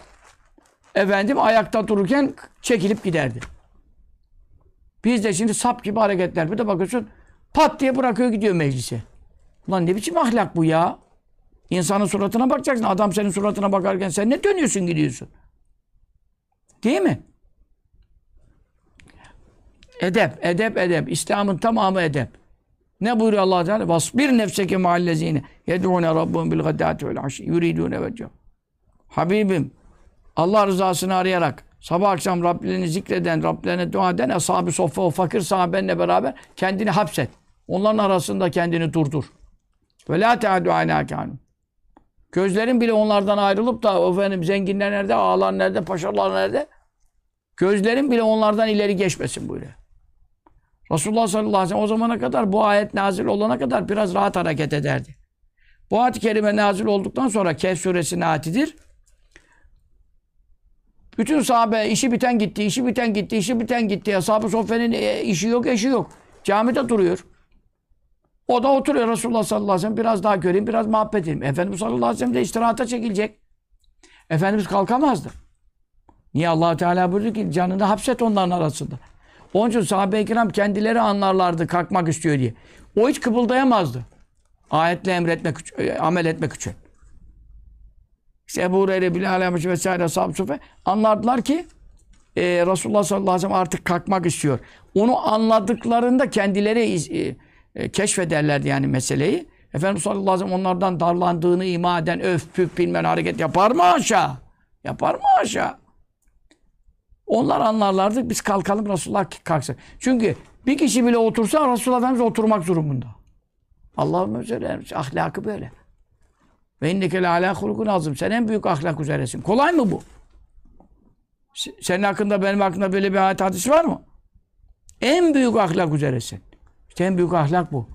efendim ayakta dururken çekilip giderdi. Biz de şimdi sap gibi hareketler. Bir de bakıyorsun pat diye bırakıyor gidiyor meclise. Ulan ne biçim ahlak bu ya? İnsanın suratına bakacaksın. Adam senin suratına bakarken sen ne dönüyorsun gidiyorsun? Değil mi? Edep, edep, edep. İslam'ın tamamı edep. Ne buyuruyor Allah Teala? Vasbir nefseke mahallezine yed'une rabbuhum bil gaddati vel aşi yuridune vecih. Habibim Allah rızasını arayarak sabah akşam Rablerini zikreden, Rablerine dua eden ashab-ı soffa o fakir sahabenle beraber kendini hapset. Onların arasında kendini durdur. Ve la teadu ala Gözlerin bile onlardan ayrılıp da efendim zenginler nerede, ağalar nerede, paşalar nerede? Gözlerin bile onlardan ileri geçmesin buyuruyor. Resulullah sallallahu aleyhi ve sellem o zamana kadar bu ayet nazil olana kadar biraz rahat hareket ederdi. Bu ayet-i kerime nazil olduktan sonra Kehf suresi natidir. Bütün sahabe işi biten gitti, işi biten gitti, işi biten gitti. Ashab-ı Soffe'nin e, işi yok, eşi yok. Camide duruyor. O da oturuyor Resulullah sallallahu aleyhi ve sellem. Biraz daha göreyim, biraz muhabbet edeyim. Efendimiz sallallahu aleyhi ve sellem de istirahata çekilecek. Efendimiz kalkamazdı. Niye allah Teala buyurdu ki canını hapset onların arasında. Onun için sahabe-i kiram kendileri anlarlardı kalkmak istiyor diye. O hiç kıpıldayamazdı. Ayetle emretmek, e, amel etmek için. İşte Ebu Hureyre, Bilal Aleyhisselam vesaire ashab sufe anlardılar ki e, Resulullah sallallahu aleyhi ve sellem artık kalkmak istiyor. Onu anladıklarında kendileri e, e, keşfederlerdi yani meseleyi. Efendimiz sallallahu aleyhi ve sellem onlardan darlandığını ima eden öf püf bilmem hareket yapar mı aşağı? Yapar mı aşağı? Onlar anlarlardı. Biz kalkalım Resulullah kalksın. Çünkü bir kişi bile otursa Resulullah Efendimiz oturmak durumunda. Allah'ım özel ahlakı böyle. Ve inneke le alâ hulukun azim. Sen en büyük ahlak üzeresin. Kolay mı bu? Senin hakkında benim hakkında böyle bir ayet hadisi var mı? En büyük ahlak üzeresin. İşte en büyük ahlak bu.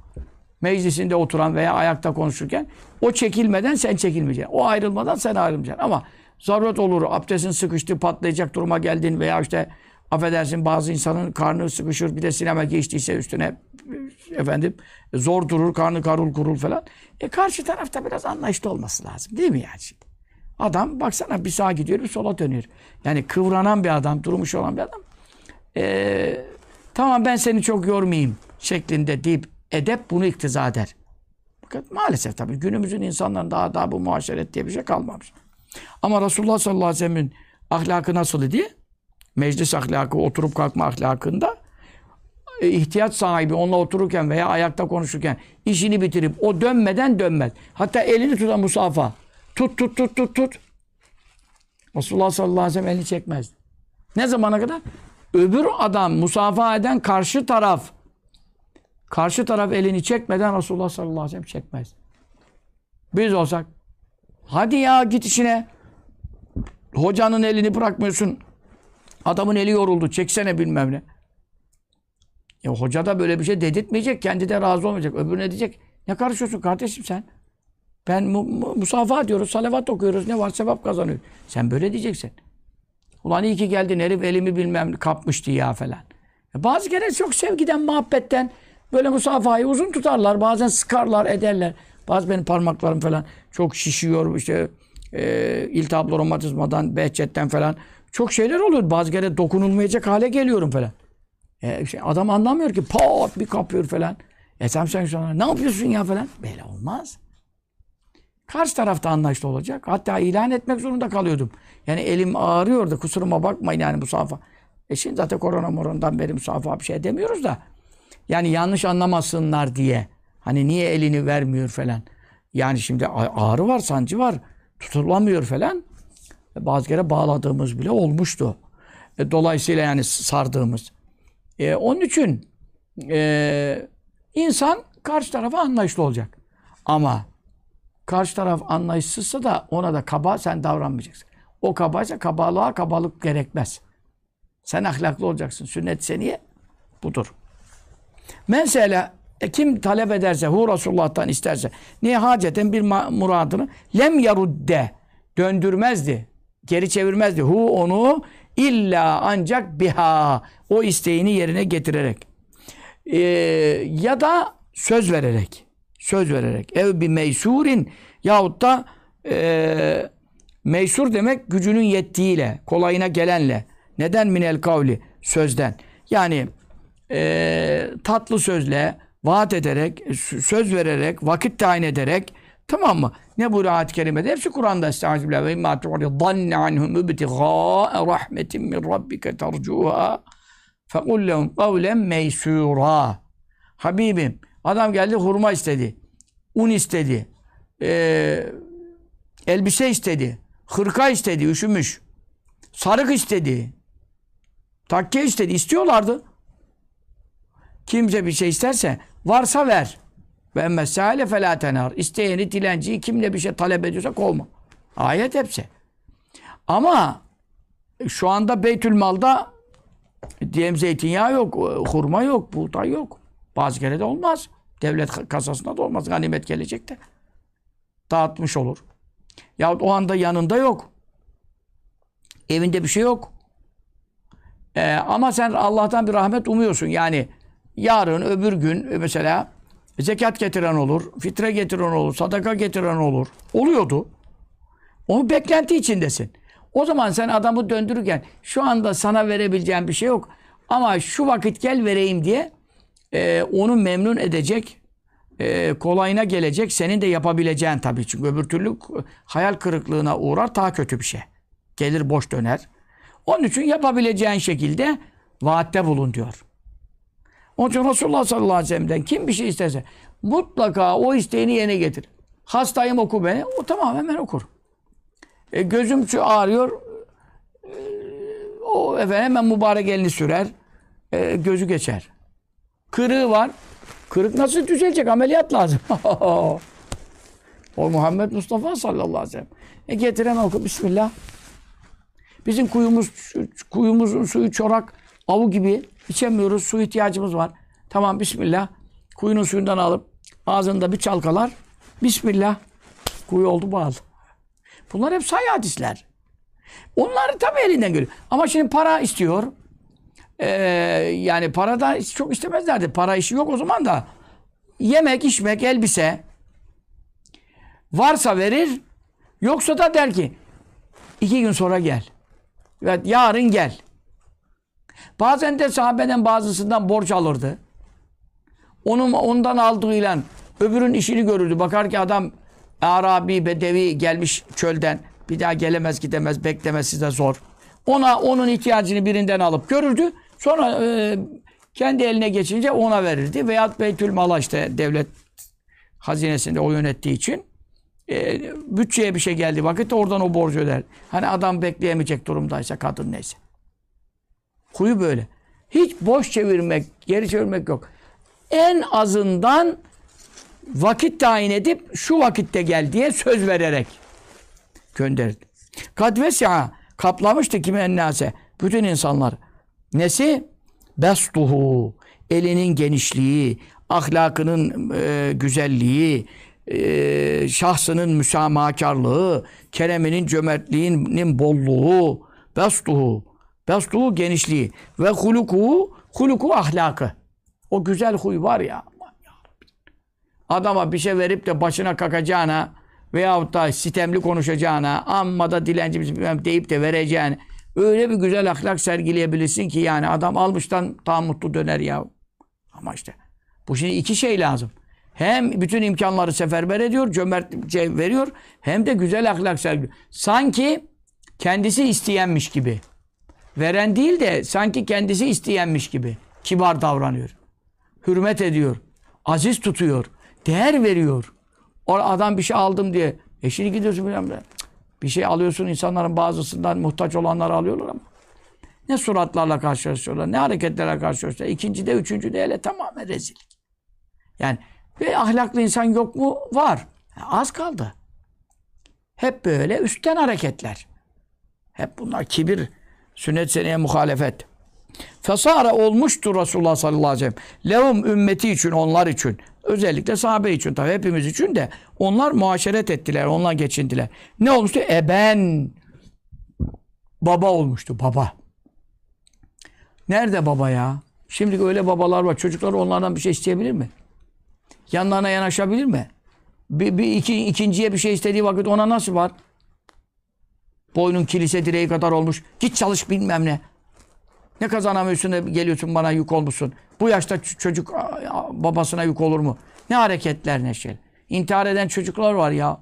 Meclisinde oturan veya ayakta konuşurken o çekilmeden sen çekilmeyeceksin. O ayrılmadan sen ayrılmayacaksın. Ama zaruret olur. Abdestin sıkıştı, patlayacak duruma geldin veya işte affedersin bazı insanın karnı sıkışır bir de sinema geçtiyse üstüne efendim zor durur, karnı karul kurul falan. E karşı tarafta biraz anlayışlı olması lazım. Değil mi yani şimdi? Adam baksana bir sağa gidiyor bir sola dönüyor. Yani kıvranan bir adam, durmuş olan bir adam. E, tamam ben seni çok yormayayım şeklinde deyip edep bunu iktiza eder. Fakat maalesef tabii günümüzün insanların daha daha bu muaşeret diye bir şey kalmamış. Ama Resulullah sallallahu aleyhi ve sellem'in ahlakı nasıl diye meclis ahlakı, oturup kalkma ahlakında e, ihtiyaç sahibi onunla otururken veya ayakta konuşurken işini bitirip o dönmeden dönmez. Hatta elini tutan musafa. Tut tut tut tut tut. Resulullah sallallahu aleyhi ve sellem elini çekmezdi. Ne zamana kadar? Öbür adam musafaha eden karşı taraf karşı taraf elini çekmeden Resulullah sallallahu aleyhi ve sellem çekmez. Biz olsak hadi ya git işine hocanın elini bırakmıyorsun. Adamın eli yoruldu. Çeksene bilmem ne. Ya hoca da böyle bir şey dedirtmeyecek. Kendi de razı olmayacak. Öbürüne diyecek. Ne karışıyorsun kardeşim sen? Ben mu, mu, musafaha diyoruz, salavat okuyoruz. Ne var sevap kazanıyor. Sen böyle diyeceksin. Ulan iyi ki geldin herif elimi bilmem kapmıştı ya falan. E bazı kere çok sevgiden, muhabbetten böyle musafayı uzun tutarlar. Bazen sıkarlar, ederler. Bazı benim parmaklarım falan çok şişiyor. işte e, iltihaplı romatizmadan, behçetten falan. Çok şeyler oluyor. Bazı kere dokunulmayacak hale geliyorum falan. E, şey, adam anlamıyor ki pat bir kapıyor falan. E sen sen sonra ne yapıyorsun ya falan. Böyle olmaz. Karşı tarafta anlaşlı olacak. Hatta ilan etmek zorunda kalıyordum. Yani elim ağrıyordu. Kusuruma bakmayın yani musafa. E şimdi zaten korona morondan beri musafa bir şey demiyoruz da. Yani yanlış anlamasınlar diye. Hani niye elini vermiyor falan. Yani şimdi ağrı var, sancı var. Tutulamıyor falan. E bazı kere bağladığımız bile olmuştu. E dolayısıyla yani sardığımız. E onun için e, insan karşı tarafa anlayışlı olacak. Ama karşı taraf anlayışsızsa da ona da kaba sen davranmayacaksın. O kabaysa kabalığa kabalık gerekmez. Sen ahlaklı olacaksın. Sünnet seniye budur. Mesela e, kim talep ederse, hu Resulullah'tan isterse, niye haceten bir muradını lem yarudde döndürmezdi. Geri çevirmezdi. Hu onu illa ancak biha o isteğini yerine getirerek. Ee, ya da söz vererek. Söz vererek. Ev bir meysurin yahut da e, meysur demek gücünün yettiğiyle, kolayına gelenle. Neden minel kavli? Sözden. Yani e, tatlı sözle, vaat ederek, söz vererek, vakit tayin ederek tamam mı? Ne bu ayet-i kerimede? Hepsi Kur'an'da. Estağfirullah ve imma tu'ri anhum ibtigâ rahmetin min rabbike tercûhâ fekul lehum kavlen meysûrâ. Habibim, adam geldi hurma istedi. Un istedi. Ee, elbise istedi. Hırka istedi, üşümüş. Sarık istedi. Takke istedi. İstiyorlardı. Kimse bir şey isterse varsa ver. Ve emmesâle felâ tenar. İsteyeni, dilenciyi kimle bir şey talep ediyorsa kovma. Ayet hepsi. Ama şu anda Beytülmal'da diyelim zeytinyağı yok, hurma yok, buğday yok. Bazı kere de olmaz. Devlet kasasında da olmaz. Ganimet gelecek de. Dağıtmış olur. Yahut o anda yanında yok. Evinde bir şey yok. Ee, ama sen Allah'tan bir rahmet umuyorsun. Yani yarın öbür gün mesela zekat getiren olur, fitre getiren olur, sadaka getiren olur. Oluyordu. Onu beklenti içindesin. O zaman sen adamı döndürürken şu anda sana verebileceğim bir şey yok. Ama şu vakit gel vereyim diye e, onu memnun edecek, e, kolayına gelecek, senin de yapabileceğin tabii. Çünkü öbür türlü hayal kırıklığına uğrar, daha kötü bir şey. Gelir boş döner. Onun için yapabileceğin şekilde vaatte bulun diyor. Onun için Resulullah sallallahu aleyhi ve sellem'den kim bir şey isterse mutlaka o isteğini yerine getir. Hastayım oku beni. O tamam hemen okur. E, gözüm şu ağrıyor. E, o efendim hemen mübarek elini sürer. E, gözü geçer. Kırığı var. Kırık nasıl düzelecek? Ameliyat lazım. o Muhammed Mustafa sallallahu aleyhi ve sellem. E getir hemen oku. Bismillah. Bizim kuyumuz, kuyumuzun suyu çorak, avu gibi. İçemiyoruz. Su ihtiyacımız var. Tamam Bismillah. Kuyunun suyundan alıp ağzında bir çalkalar. Bismillah. Kuyu oldu bağlı. Bunlar hep sayı hadisler. Onları tabii elinden geliyor. Ama şimdi para istiyor. Ee, yani para da çok istemezlerdi. Para işi yok o zaman da. Yemek, içmek, elbise. Varsa verir. Yoksa da der ki iki gün sonra gel. Evet, yarın gel. Bazen de sahabeden bazısından borç alırdı. Onun ondan aldığıyla öbürün işini görürdü. Bakar ki adam Arabi, Bedevi gelmiş çölden. Bir daha gelemez, gidemez, beklemez size zor. Ona onun ihtiyacını birinden alıp görürdü. Sonra e, kendi eline geçince ona verirdi. Veyahut Beytül Mal'a işte devlet hazinesinde o yönettiği için e, bütçeye bir şey geldi vakit oradan o borcu öder. Hani adam bekleyemeyecek durumdaysa kadın neyse. Huyu böyle. Hiç boş çevirmek, geri çevirmek yok. En azından vakit tayin edip şu vakitte gel diye söz vererek gönderdi. Kad vesi'a kaplamıştı kime ennase bütün insanlar. Nesi? Bestuhu elinin genişliği, ahlakının e, güzelliği, e, şahsının müsamahakarlığı, kereminin cömertliğinin bolluğu, bestuhu, bestuhu genişliği ve huluku, huluku ahlakı. O güzel huy var ya. Adama bir şey verip de başına kakacağına veyahut da sitemli konuşacağına, amma da dilenci deyip de vereceğine öyle bir güzel ahlak sergileyebilirsin ki yani adam almıştan daha mutlu döner ya. Ama işte bu şimdi iki şey lazım. Hem bütün imkanları seferber ediyor, cömertçe veriyor, hem de güzel ahlak sergiliyor. Sanki kendisi isteyenmiş gibi. Veren değil de sanki kendisi isteyenmiş gibi. Kibar davranıyor. Hürmet ediyor. Aziz tutuyor. Değer veriyor. O adam bir şey aldım diye. E şimdi gidiyorsun bilmem ne. Bir şey alıyorsun insanların bazısından muhtaç olanları alıyorlar ama. Ne suratlarla karşılaşıyorlar, ne hareketlerle karşılaşıyorlar. İkinci de, üçüncü de hele tamamen rezillik. Yani ve ahlaklı insan yok mu? Var. Az kaldı. Hep böyle üstten hareketler. Hep bunlar kibir, sünnet seneye muhalefet. Fesara olmuştur Resulullah sallallahu aleyhi ve sellem. Levum ümmeti için, onlar için. Özellikle sahabe için tabii hepimiz için de onlar muaşeret ettiler, onlar geçindiler. Ne olmuştu? Eben. Baba olmuştu, baba. Nerede baba ya? Şimdi öyle babalar var. Çocuklar onlardan bir şey isteyebilir mi? Yanlarına yanaşabilir mi? Bir, bir iki, ikinciye bir şey istediği vakit ona nasıl var? Boynun kilise direği kadar olmuş. Git çalış bilmem ne. Ne kazanamıyorsun da geliyorsun bana yük olmuşsun. Bu yaşta çocuk babasına yük olur mu? Ne hareketler ne şey. İntihar eden çocuklar var ya.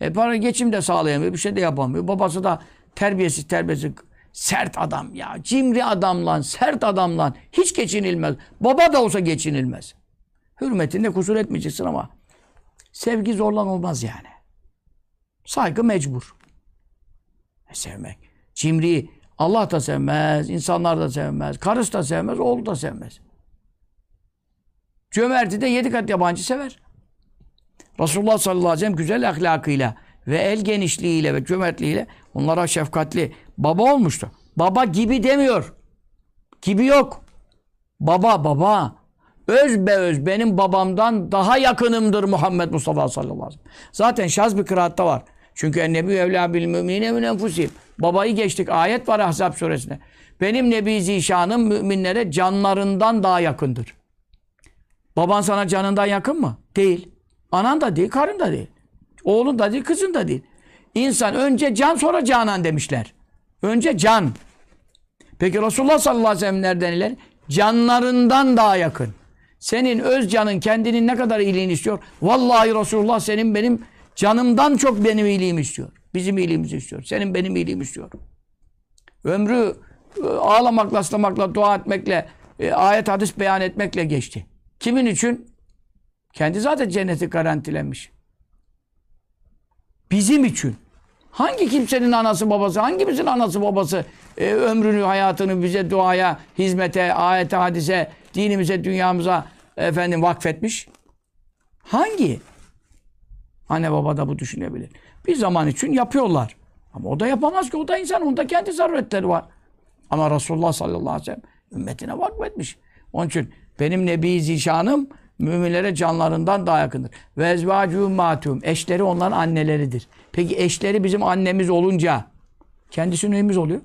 E para geçim de sağlayamıyor. Bir şey de yapamıyor. Babası da terbiyesiz terbiyesiz sert adam ya. Cimri adam lan. Sert adam lan. Hiç geçinilmez. Baba da olsa geçinilmez. Hürmetinde kusur etmeyeceksin ama sevgi zorlan olmaz yani. Saygı mecbur. Sevmek. Cimri Allah da sevmez, insanlar da sevmez, karısı da sevmez, oğlu da sevmez. Cömerti de yedi kat yabancı sever. Resulullah sallallahu aleyhi ve sellem güzel ahlakıyla ve el genişliğiyle ve cömertliğiyle onlara şefkatli baba olmuştu. Baba gibi demiyor. Gibi yok. Baba baba. Öz be öz benim babamdan daha yakınımdır Muhammed Mustafa sallallahu aleyhi ve sellem. Zaten şaz bir kıraatta var. Çünkü ennebi evlâ bil müminine min enfusihim. Babayı geçtik. Ayet var Ahzab suresinde. Benim Nebi Zişan'ım müminlere canlarından daha yakındır. Baban sana canından yakın mı? Değil. Anan da değil, karın da değil. Oğlun da değil, kızın da değil. İnsan önce can sonra canan demişler. Önce can. Peki Resulullah sallallahu aleyhi ve sellem nereden iler? Canlarından daha yakın. Senin öz canın kendinin ne kadar iyiliğini istiyor? Vallahi Resulullah senin benim canımdan çok benim iyiliğimi istiyor. Bizim iyiliğimizi istiyor. Senin benim iyiliğimi istiyor. Ömrü e, ağlamakla, ıslamakla, dua etmekle, e, ayet hadis beyan etmekle geçti. Kimin için? Kendi zaten cenneti garantilenmiş. Bizim için. Hangi kimsenin anası babası, hangimizin anası babası e, ömrünü, hayatını bize duaya, hizmete, ayete, hadise, dinimize, dünyamıza efendim vakfetmiş? Hangi? Anne baba da bu düşünebilir. Bir zaman için yapıyorlar. Ama o da yapamaz ki. O da insan. Onda kendi zaruretleri var. Ama Resulullah sallallahu aleyhi ve sellem ümmetine vakfetmiş. Onun için benim Nebi Zişanım müminlere canlarından daha yakındır. Ve ezvâcû mâtûm. Eşleri onların anneleridir. Peki eşleri bizim annemiz olunca kendisi neyimiz oluyor?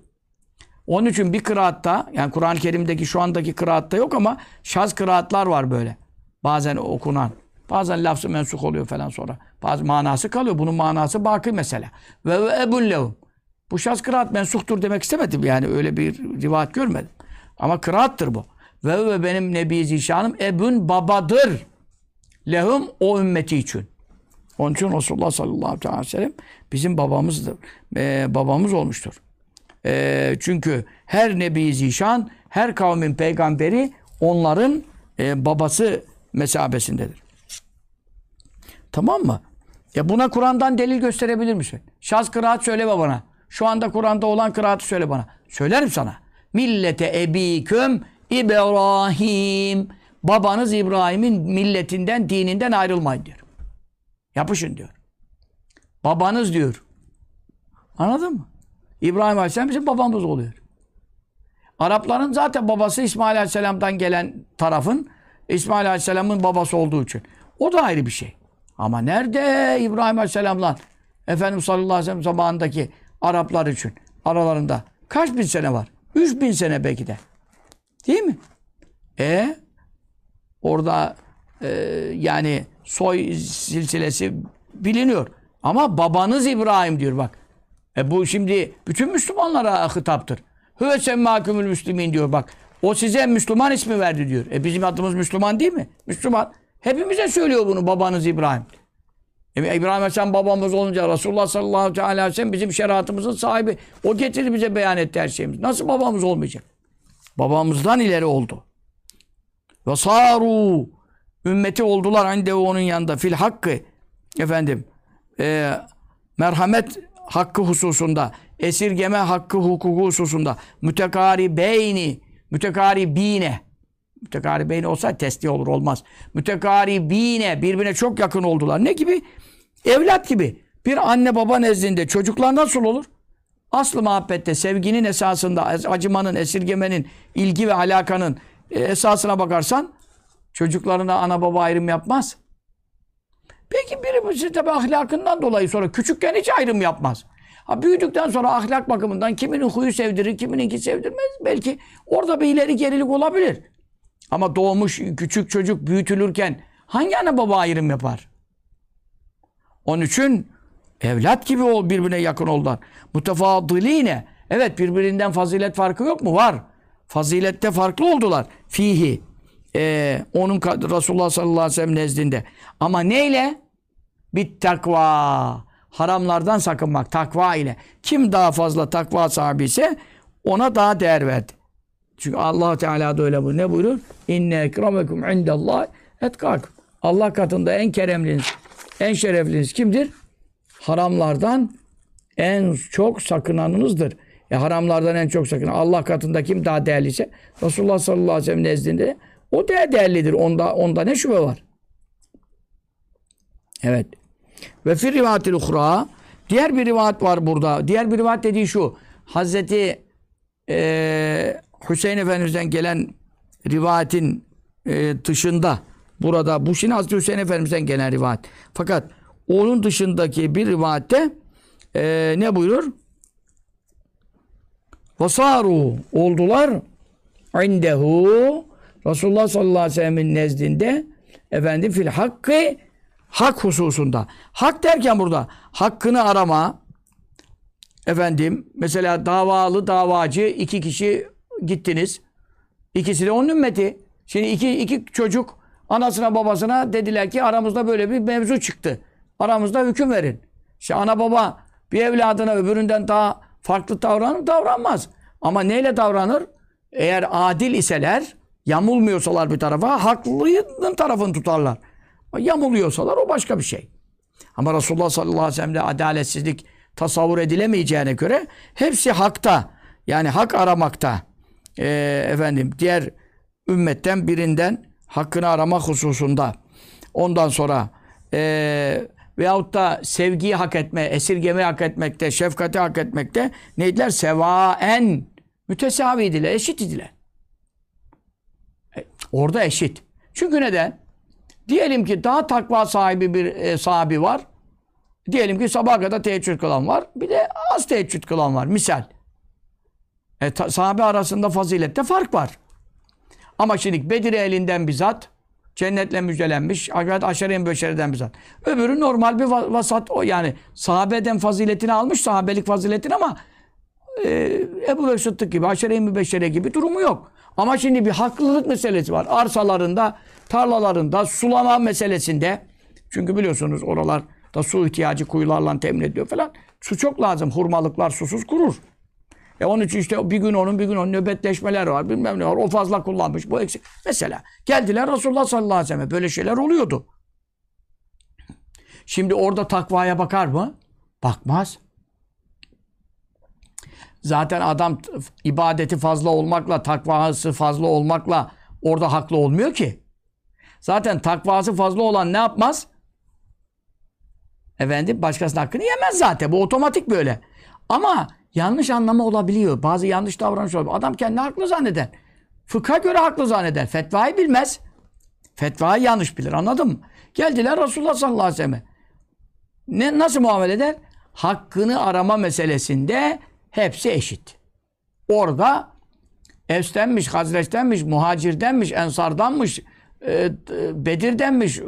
Onun için bir kıraatta yani Kur'an-ı Kerim'deki şu andaki kıraatta yok ama şaz kıraatlar var böyle. Bazen okunan. Bazen lafzı mensuk oluyor falan sonra. Bazı manası kalıyor. Bunun manası baki mesele. Ve ve ebun lehum. Bu şaz kıraat mensuktur demek istemedim. Yani öyle bir rivayet görmedim. Ama kıraattır bu. Ve ve benim Nebi Zişanım ebun babadır. Lehum o ümmeti için. Onun için Resulullah sallallahu aleyhi ve sellem bizim babamızdır. Ee, babamız olmuştur. Ee, çünkü her Nebi Zişan, her kavmin peygamberi onların e, babası mesabesindedir. Tamam mı? Ya buna Kur'an'dan delil gösterebilir misin? Şaz kıraat söyleme bana. Şu anda Kur'an'da olan kıraatı söyle bana. Söylerim sana. Millete ebiküm İbrahim. Babanız İbrahim'in milletinden, dininden ayrılmayın diyor. Yapışın diyor. Babanız diyor. Anladın mı? İbrahim Aleyhisselam bizim babamız oluyor. Arapların zaten babası İsmail Aleyhisselam'dan gelen tarafın İsmail Aleyhisselam'ın babası olduğu için. O da ayrı bir şey. Ama nerede İbrahim Aleyhisselam'la Efendimiz sallallahu aleyhi ve sellem zamanındaki Araplar için aralarında kaç bin sene var? Üç bin sene belki de. Değil mi? E orada e, yani soy silsilesi biliniyor. Ama babanız İbrahim diyor bak. E bu şimdi bütün Müslümanlara hitaptır. Hüve semmâkümül müslümin diyor bak. O size Müslüman ismi verdi diyor. E bizim adımız Müslüman değil mi? Müslüman. Hepimize söylüyor bunu babanız İbrahim. İbrahim Aleyhisselam babamız olunca Resulullah sallallahu aleyhi ve sellem bizim şeriatımızın sahibi. O getirdi bize beyan etti her şeyimizi. Nasıl babamız olmayacak? Babamızdan ileri oldu. Ve saru ümmeti oldular ande onun yanında fil hakkı efendim e, merhamet hakkı hususunda esirgeme hakkı hukuku hususunda mütekari beyni mütekari bine mütekari beyni olsa testi olur olmaz. Mütekari bine birbirine çok yakın oldular. Ne gibi? Evlat gibi. Bir anne baba nezdinde çocuklar nasıl olur? Aslı muhabbette, sevginin esasında, acımanın, esirgemenin, ilgi ve alakanın e, esasına bakarsan çocuklarına ana baba ayrım yapmaz. Peki birisi tabi ahlakından dolayı sonra küçükken hiç ayrım yapmaz. Ha büyüdükten sonra ahlak bakımından kiminin huyu sevdirir, kimininki sevdirmez. Belki orada bir ileri gerilik olabilir. Ama doğmuş küçük çocuk büyütülürken hangi ana baba ayrım yapar? Onun için evlat gibi ol birbirine yakın oldular. Mutefadiline. Evet birbirinden fazilet farkı yok mu? Var. Fazilette farklı oldular. Fihi. Ee, onun Resulullah sallallahu aleyhi ve sellem nezdinde. Ama neyle? Bit takva. Haramlardan sakınmak. Takva ile. Kim daha fazla takva sahibi ise ona daha değer verdi. Çünkü Allah Teala da öyle bu. Ne buyurur? İnne ekremekum indallah etkakum. Allah katında en keremliniz, en şerefliniz kimdir? Haramlardan en çok sakınanınızdır. E haramlardan en çok sakınan. Allah katında kim daha değerliyse Resulullah sallallahu aleyhi ve sellem nezdinde o daha değerlidir. Onda, onda ne şüphe var? Evet. Ve fi rivayetil uhra diğer bir rivayet var burada. Diğer bir rivayet dediği şu. Hazreti e, Hüseyin Efendimiz'den gelen rivayetin e, dışında burada bu şimdi Hazreti Hüseyin Efendimiz'den gelen rivayet. Fakat onun dışındaki bir rivayette e, ne buyurur? Vasaru oldular indehu Resulullah sallallahu aleyhi ve sellem'in nezdinde efendim fil hakkı hak hususunda. Hak derken burada hakkını arama efendim mesela davalı davacı iki kişi gittiniz. İkisi de onun ümmeti. Şimdi iki, iki çocuk anasına babasına dediler ki aramızda böyle bir mevzu çıktı. Aramızda hüküm verin. İşte ana baba bir evladına öbüründen daha farklı davranır davranmaz. Ama neyle davranır? Eğer adil iseler, yamulmuyorsalar bir tarafa, haklının tarafını tutarlar. Yamuluyorsalar o başka bir şey. Ama Resulullah sallallahu aleyhi ve sellem'de adaletsizlik tasavvur edilemeyeceğine göre hepsi hakta. Yani hak aramakta. Ee, efendim diğer ümmetten birinden hakkını arama hususunda. Ondan sonra e, veyahut da sevgiyi hak etme, esirgemeyi hak etmekte, şefkati hak etmekte neydiler? Sevaen mütesaviydiler, eşit idiler. E, orada eşit. Çünkü neden? Diyelim ki daha takva sahibi bir e, sahibi var. Diyelim ki sabaha kadar teheccüd kılan var. Bir de az teheccüd kılan var. Misal. E, sahabe arasında fazilette fark var. Ama şimdi Bedir elinden bizzat cennetle müjdelenmiş. Hakikaten aşere-i beşeriden bizzat. Öbürü normal bir vasat. O yani sahabeden faziletini almış. Sahabelik faziletini ama e, Ebu Bekir Sıddık gibi, aşere-i gibi durumu yok. Ama şimdi bir haklılık meselesi var. Arsalarında, tarlalarında, sulama meselesinde. Çünkü biliyorsunuz oralar da su ihtiyacı kuyularla temin ediyor falan. Su çok lazım. Hurmalıklar susuz kurur. E onun için işte bir gün onun bir gün onun nöbetleşmeler var bilmem ne var. O fazla kullanmış bu eksik. Mesela geldiler Resulullah sallallahu aleyhi ve sellem böyle şeyler oluyordu. Şimdi orada takvaya bakar mı? Bakmaz. Zaten adam ibadeti fazla olmakla, takvası fazla olmakla orada haklı olmuyor ki. Zaten takvası fazla olan ne yapmaz? Efendim başkasının hakkını yemez zaten. Bu otomatik böyle. Ama yanlış anlama olabiliyor. Bazı yanlış davranış olabiliyor. Adam kendini haklı zanneder. Fıkha göre haklı zanneder. Fetvayı bilmez. Fetvayı yanlış bilir. Anladın mı? Geldiler Resulullah sallallahu aleyhi ve selleme. Ne, nasıl muamele eder? Hakkını arama meselesinde hepsi eşit. Orada Evs'tenmiş, Hazreç'tenmiş, Muhacir'denmiş, Ensar'danmış, e, Bedir'denmiş, e,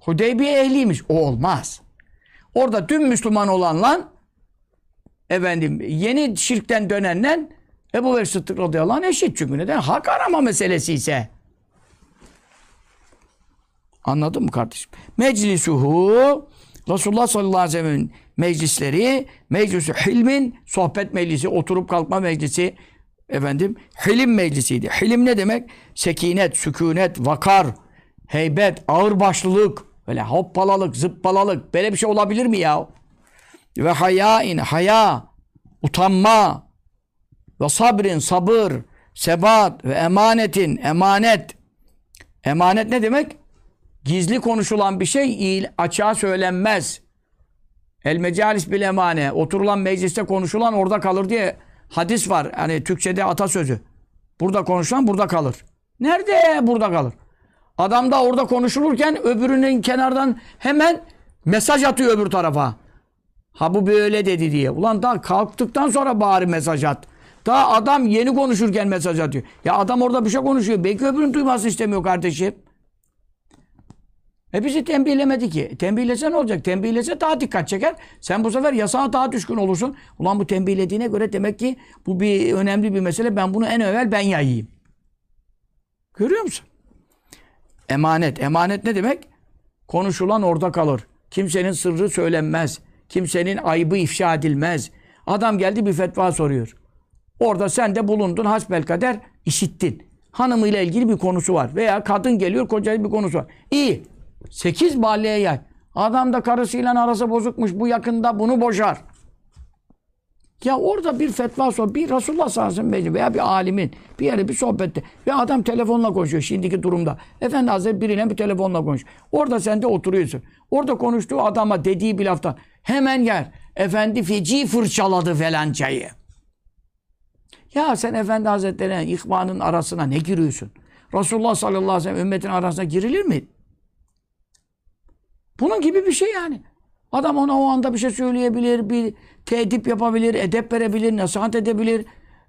Hudeybiye ehliymiş. O olmaz. Orada tüm Müslüman olanla efendim yeni şirkten dönenle Ebu Bekir Sıddık radıyallahu anh eşit. Çünkü neden? Hak arama meselesi ise. Anladın mı kardeşim? Meclisuhu Resulullah sallallahu aleyhi ve sellem'in meclisleri meclisi hilmin sohbet meclisi, oturup kalkma meclisi efendim hilim meclisiydi. Hilim ne demek? Sekinet, sükunet, vakar, heybet, ağırbaşlılık, böyle hoppalalık, zıppalalık. Böyle bir şey olabilir mi ya? Ve hayain, haya, utanma, ve sabrin, sabır, sebat ve emanetin, emanet. Emanet ne demek? Gizli konuşulan bir şey açığa söylenmez. El mecalis bil emane. Oturulan mecliste konuşulan orada kalır diye hadis var. Hani Türkçe'de atasözü. Burada konuşulan burada kalır. Nerede burada kalır? Adam da orada konuşulurken öbürünün kenardan hemen mesaj atıyor öbür tarafa. Ha bu böyle dedi diye. Ulan daha kalktıktan sonra bari mesaj at. Daha adam yeni konuşurken mesaj atıyor. Ya adam orada bir şey konuşuyor. Belki öbürünün duymasını istemiyor kardeşim. E bizi tembihlemedi ki. Tembihlese ne olacak? Tembihlese daha dikkat çeker. Sen bu sefer yasağa daha düşkün olursun. Ulan bu tembihlediğine göre demek ki bu bir önemli bir mesele. Ben bunu en evvel ben yayayım. Görüyor musun? Emanet. Emanet ne demek? Konuşulan orada kalır. Kimsenin sırrı söylenmez. Kimsenin ayıbı ifşa edilmez. Adam geldi bir fetva soruyor. Orada sen de bulundun hasbelkader işittin. Hanımıyla ilgili bir konusu var. Veya kadın geliyor kocayla bir konusu var. İyi. Sekiz mahalleye yay. Adam da karısıyla arası bozukmuş. Bu yakında bunu boşar. Ya orada bir fetva sor. Bir Resulullah sallallahu aleyhi ve sellem veya bir alimin bir yere bir sohbette ve adam telefonla konuşuyor şimdiki durumda. Efendi Hazretleri biriyle bir telefonla konuşuyor. Orada sen de oturuyorsun. Orada konuştuğu adama dediği bir laftan hemen yer. Efendi feci fırçaladı felancayı. Ya sen Efendi Hazretleri'ne ihvanın arasına ne giriyorsun? Resulullah sallallahu aleyhi ve sellem ümmetin arasına girilir mi? Bunun gibi bir şey yani. Adam ona o anda bir şey söyleyebilir, bir tedip yapabilir, edep verebilir, nasihat edebilir.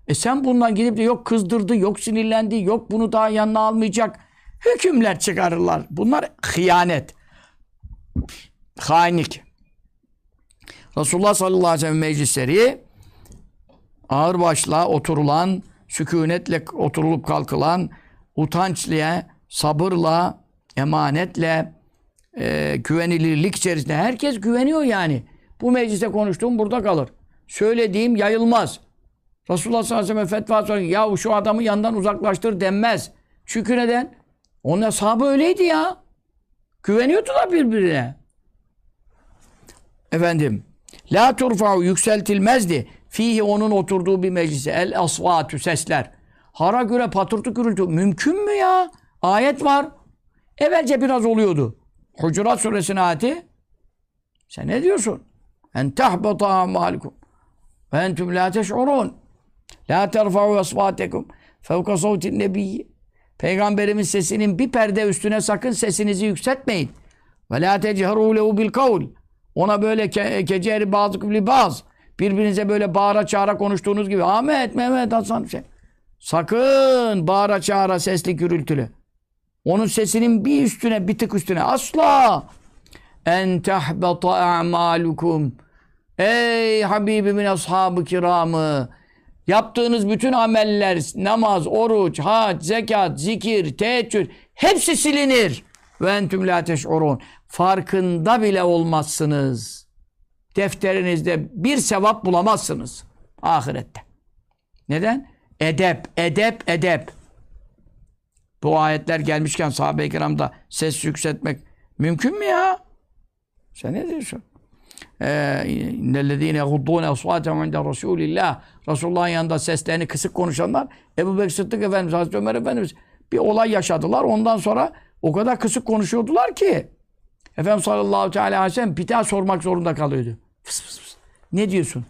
E sen bundan gidip de yok kızdırdı, yok sinirlendi, yok bunu daha yanına almayacak. Hükümler çıkarırlar. Bunlar hıyanet. Hainlik. Resulullah sallallahu aleyhi ve sellem meclisleri ağırbaşla oturulan, sükunetle oturulup kalkılan, utançla, sabırla, emanetle, e, güvenilirlik içerisinde. Herkes güveniyor yani. Bu mecliste konuştuğum burada kalır. Söylediğim yayılmaz. Resulullah sallallahu aleyhi ve sellem fetva soruyor. Ya şu adamı yandan uzaklaştır denmez. Çünkü neden? Onun ashabı öyleydi ya. Güveniyordular birbirine. Efendim. La turfa'u yükseltilmezdi. Fihi onun oturduğu bir meclise. El asvatü sesler. Hara göre patırtı gürültü. Mümkün mü ya? Ayet var. Evvelce biraz oluyordu. Hucurat suresinin ayeti. Sen ne diyorsun? En tahbata amalikum. Ve entüm la teş'urun. La terfa'u asvatekum. Fevka savtin nebiyyi. Peygamberimiz sesinin bir perde üstüne sakın sesinizi yükseltmeyin. Ve la techeru lehu bil kavl. Ona böyle ke keceri bazı li baz. Birbirinize böyle bağıra çağıra konuştuğunuz gibi. Ahmet, Mehmet, Hasan şey. Sakın bağıra çağıra sesli gürültülü. Onun sesinin bir üstüne, bir tık üstüne. Asla. En tehbeta a'malukum. Ey Habibimin ashabı kiramı. Yaptığınız bütün ameller, namaz, oruç, hac, zekat, zikir, teheccüd hepsi silinir. Ve entüm la teş'urun. Farkında bile olmazsınız. Defterinizde bir sevap bulamazsınız. Ahirette. Neden? Edep, edep, edep. Bu ayetler gelmişken sahabe-i kiramda ses yükseltmek mümkün mü ya? Sen ne diyorsun? İnnellezîne guddûne asvâtehum inde Resûlillah. Resulullah'ın yanında seslerini kısık konuşanlar Ebu Bekir Sıddık Efendimiz, Hazreti Ömer Efendimiz bir olay yaşadılar. Ondan sonra o kadar kısık konuşuyordular ki Efendimiz sallallahu teala aleyhi ve sellem bir daha sormak zorunda kalıyordu. Fıs fıs fıs. Ne diyorsun?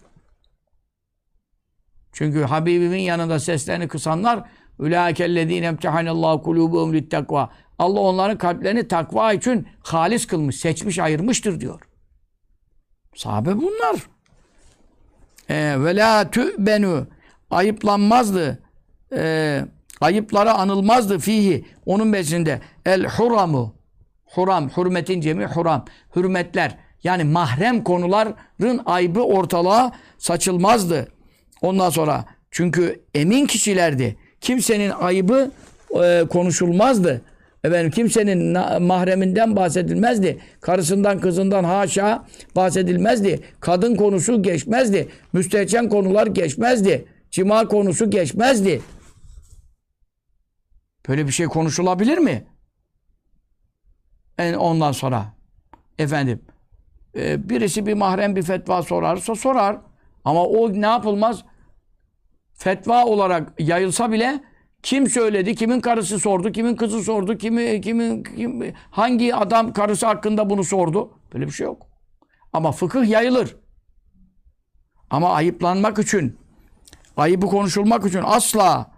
Çünkü Habibimin yanında seslerini kısanlar Ulaikellezine emtihanallahu kulubuhum littakva. Allah onların kalplerini takva için halis kılmış, seçmiş, ayırmıştır diyor. Sahabe bunlar. Ve la tü'benu ayıplanmazdı. Ee, ayıplara anılmazdı fihi onun meclisinde. El huramu huram, hürmetin cemi huram. Hürmetler yani mahrem konuların aybı ortalığa saçılmazdı. Ondan sonra çünkü emin kişilerdi. Kimsenin ayıbı e, konuşulmazdı. Efendim kimsenin mahreminden bahsedilmezdi. Karısından, kızından haşa bahsedilmezdi. Kadın konusu geçmezdi. Müstehcen konular geçmezdi. Cima konusu geçmezdi. Böyle bir şey konuşulabilir mi? Yani ondan sonra efendim e, birisi bir mahrem bir fetva sorarsa sorar. Ama o ne yapılmaz? Fetva olarak yayılsa bile kim söyledi, kimin karısı sordu, kimin kızı sordu, kimi, kimin, kim, hangi adam karısı hakkında bunu sordu? Böyle bir şey yok. Ama fıkıh yayılır. Ama ayıplanmak için, ayıbı konuşulmak için asla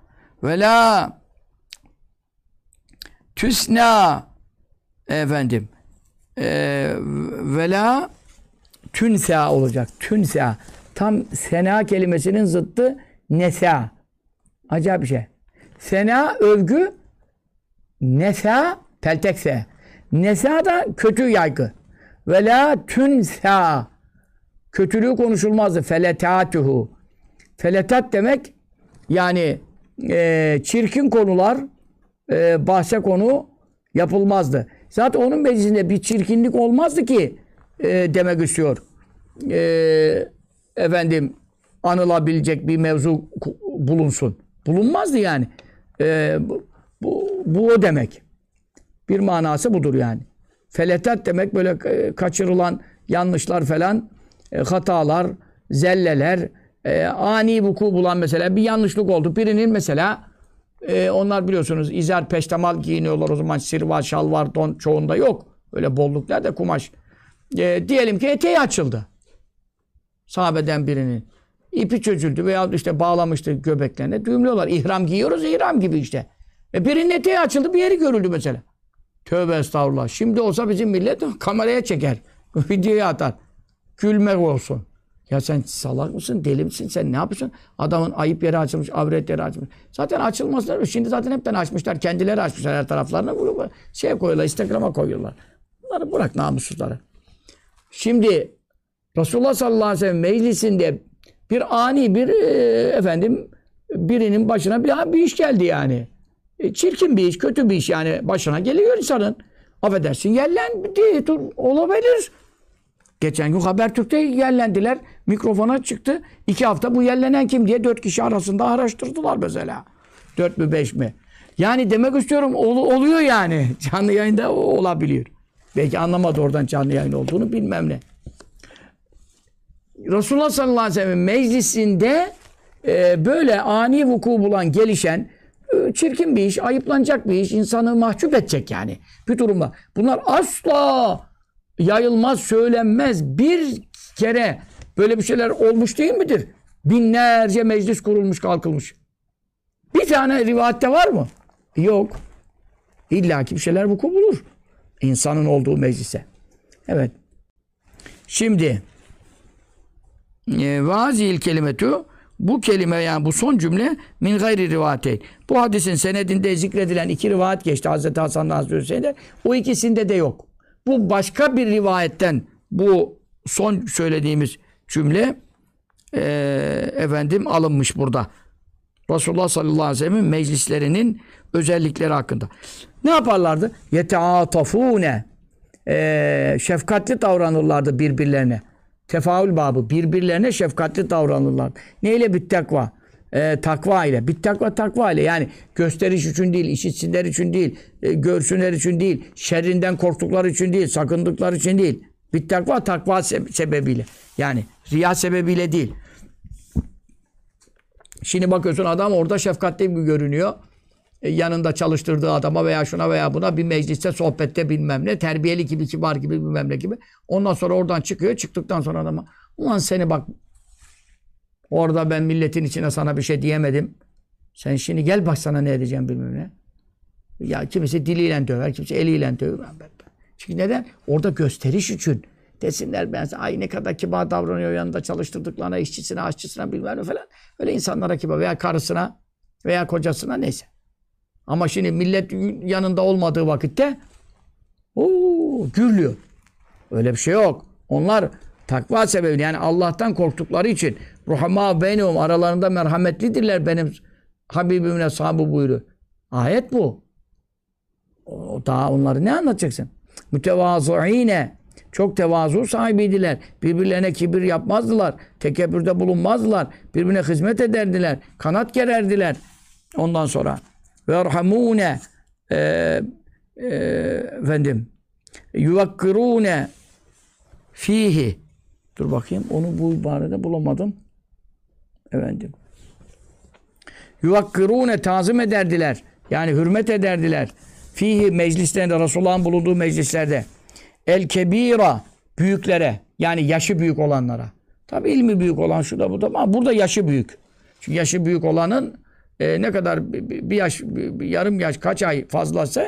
ve la tüsna efendim e, ve tünsa olacak. Tünsa. Tam sena kelimesinin zıttı nesa. Acayip bir şey. Sena övgü, nesa peltekse. Nesa da kötü yaygı. Ve la tünsa. Kötülüğü konuşulmazdı. Feletatuhu. Feletat demek yani e, çirkin konular e, bahse konu yapılmazdı. Zaten onun meclisinde bir çirkinlik olmazdı ki e, demek istiyor. E, efendim anılabilecek bir mevzu bulunsun. Bulunmazdı yani. E, bu, bu, bu o demek. Bir manası budur yani. Feletat demek böyle e, kaçırılan yanlışlar falan, e, hatalar, zelleler, e, ani vuku bulan mesela bir yanlışlık oldu. Birinin mesela e, onlar biliyorsunuz izar peştemal giyiniyorlar o zaman sirva, şalvar, don çoğunda yok. Öyle bolluk nerede kumaş. E, diyelim ki eteği açıldı. Sahabeden birinin. ipi çözüldü veya işte bağlamıştı göbeklerine. Düğümlüyorlar. İhram giyiyoruz ihram gibi işte. E birinin eteği açıldı bir yeri görüldü mesela. Tövbe estağfurullah. Şimdi olsa bizim millet kameraya çeker. Videoya atar. Gülmek olsun. Ya sen salak mısın? Deli misin? Sen ne yapıyorsun? Adamın ayıp yeri açılmış, avret yeri açılmış. Zaten açılmasınlar. Şimdi zaten hepten açmışlar. Kendileri açmışlar her taraflarına. Bunu şey koyuyorlar, Instagram'a koyuyorlar. Bunları bırak namussuzları. Şimdi Resulullah sallallahu aleyhi ve sellem meclisinde bir ani bir e, efendim birinin başına bir, bir iş geldi yani. E, çirkin bir iş, kötü bir iş yani başına geliyor insanın. Affedersin yerlendi. Olabilir. Geçen gün Habertürk'te yerlendiler. Mikrofona çıktı. İki hafta bu yerlenen kim diye dört kişi arasında araştırdılar mesela. Dört mü beş mi? Yani demek istiyorum ol, oluyor yani. Canlı yayında olabiliyor. Belki anlamadı oradan canlı yayın olduğunu bilmem ne. Resulullah sallallahu aleyhi ve sellem meclisinde e, böyle ani vuku bulan, gelişen e, çirkin bir iş, ayıplanacak bir iş, insanı mahcup edecek yani bir durumda. Bunlar asla yayılmaz, söylenmez. Bir kere böyle bir şeyler olmuş değil midir? Binlerce meclis kurulmuş, kalkılmış. Bir tane rivayette var mı? Yok. İlla ki bir şeyler vuku bulur. İnsanın olduğu meclise. Evet. Şimdi e, vazil kelimetu bu kelime yani bu son cümle min gayri rivayeteyn. Bu hadisin senedinde zikredilen iki rivayet geçti Hazreti Hasan'dan Hazreti Hüseyin'de. O ikisinde de yok. Bu başka bir rivayetten bu son söylediğimiz cümle e, efendim alınmış burada. Resulullah sallallahu aleyhi ve sellem'in meclislerinin özellikleri hakkında. Ne yaparlardı? Yeteatafune şefkatli davranırlardı birbirlerine. Tefaül babı. Birbirlerine şefkatli davranırlar. Neyle? Bir takva. E, takva ile. Bir takva takva ile. Yani gösteriş için değil, işitsinler için değil, e, görsünler için değil, şerrinden korktukları için değil, sakındıkları için değil. Bir takva takva se- sebebiyle. Yani riya sebebiyle değil. Şimdi bakıyorsun adam orada şefkatli gibi görünüyor. E, yanında çalıştırdığı adama veya şuna veya buna bir mecliste, sohbette bilmem ne, terbiyeli gibi, kibar gibi bilmem ne gibi. Ondan sonra oradan çıkıyor. Çıktıktan sonra adama ulan seni bak orada ben milletin içine sana bir şey diyemedim. Sen şimdi gel bak sana ne edeceğim bilmem ne. Ya kimisi diliyle döver, kimisi eliyle döver. Çünkü neden? Orada gösteriş için. Desinler ben ay ne kadar kibar davranıyor yanında çalıştırdıklarına, işçisine, aşçısına bilmem ne falan. Öyle insanlara kibar veya karısına veya kocasına neyse. Ama şimdi millet yanında olmadığı vakitte ooo gürlüyor. Öyle bir şey yok. Onlar takva sebebi yani Allah'tan korktukları için ruhama beynum aralarında merhametlidirler benim Habibimle sahibi buyuruyor. Ayet bu. O, daha onları ne anlatacaksın? Mütevazıine çok tevazu sahibiydiler. Birbirlerine kibir yapmazdılar. Tekebbürde bulunmazdılar. Birbirine hizmet ederdiler. Kanat gererdiler. Ondan sonra ve erhamune e, e, efendim yuvakkirune fihi dur bakayım onu bu ibarede bulamadım efendim yuvakkirune tazim ederdiler yani hürmet ederdiler fihi meclislerinde Resulullah'ın bulunduğu meclislerde el kebira büyüklere yani yaşı büyük olanlara tabi ilmi büyük olan şu da bu da ama burada yaşı büyük çünkü yaşı büyük olanın e, ne kadar bir, yaş, bir, yarım yaş, kaç ay fazlası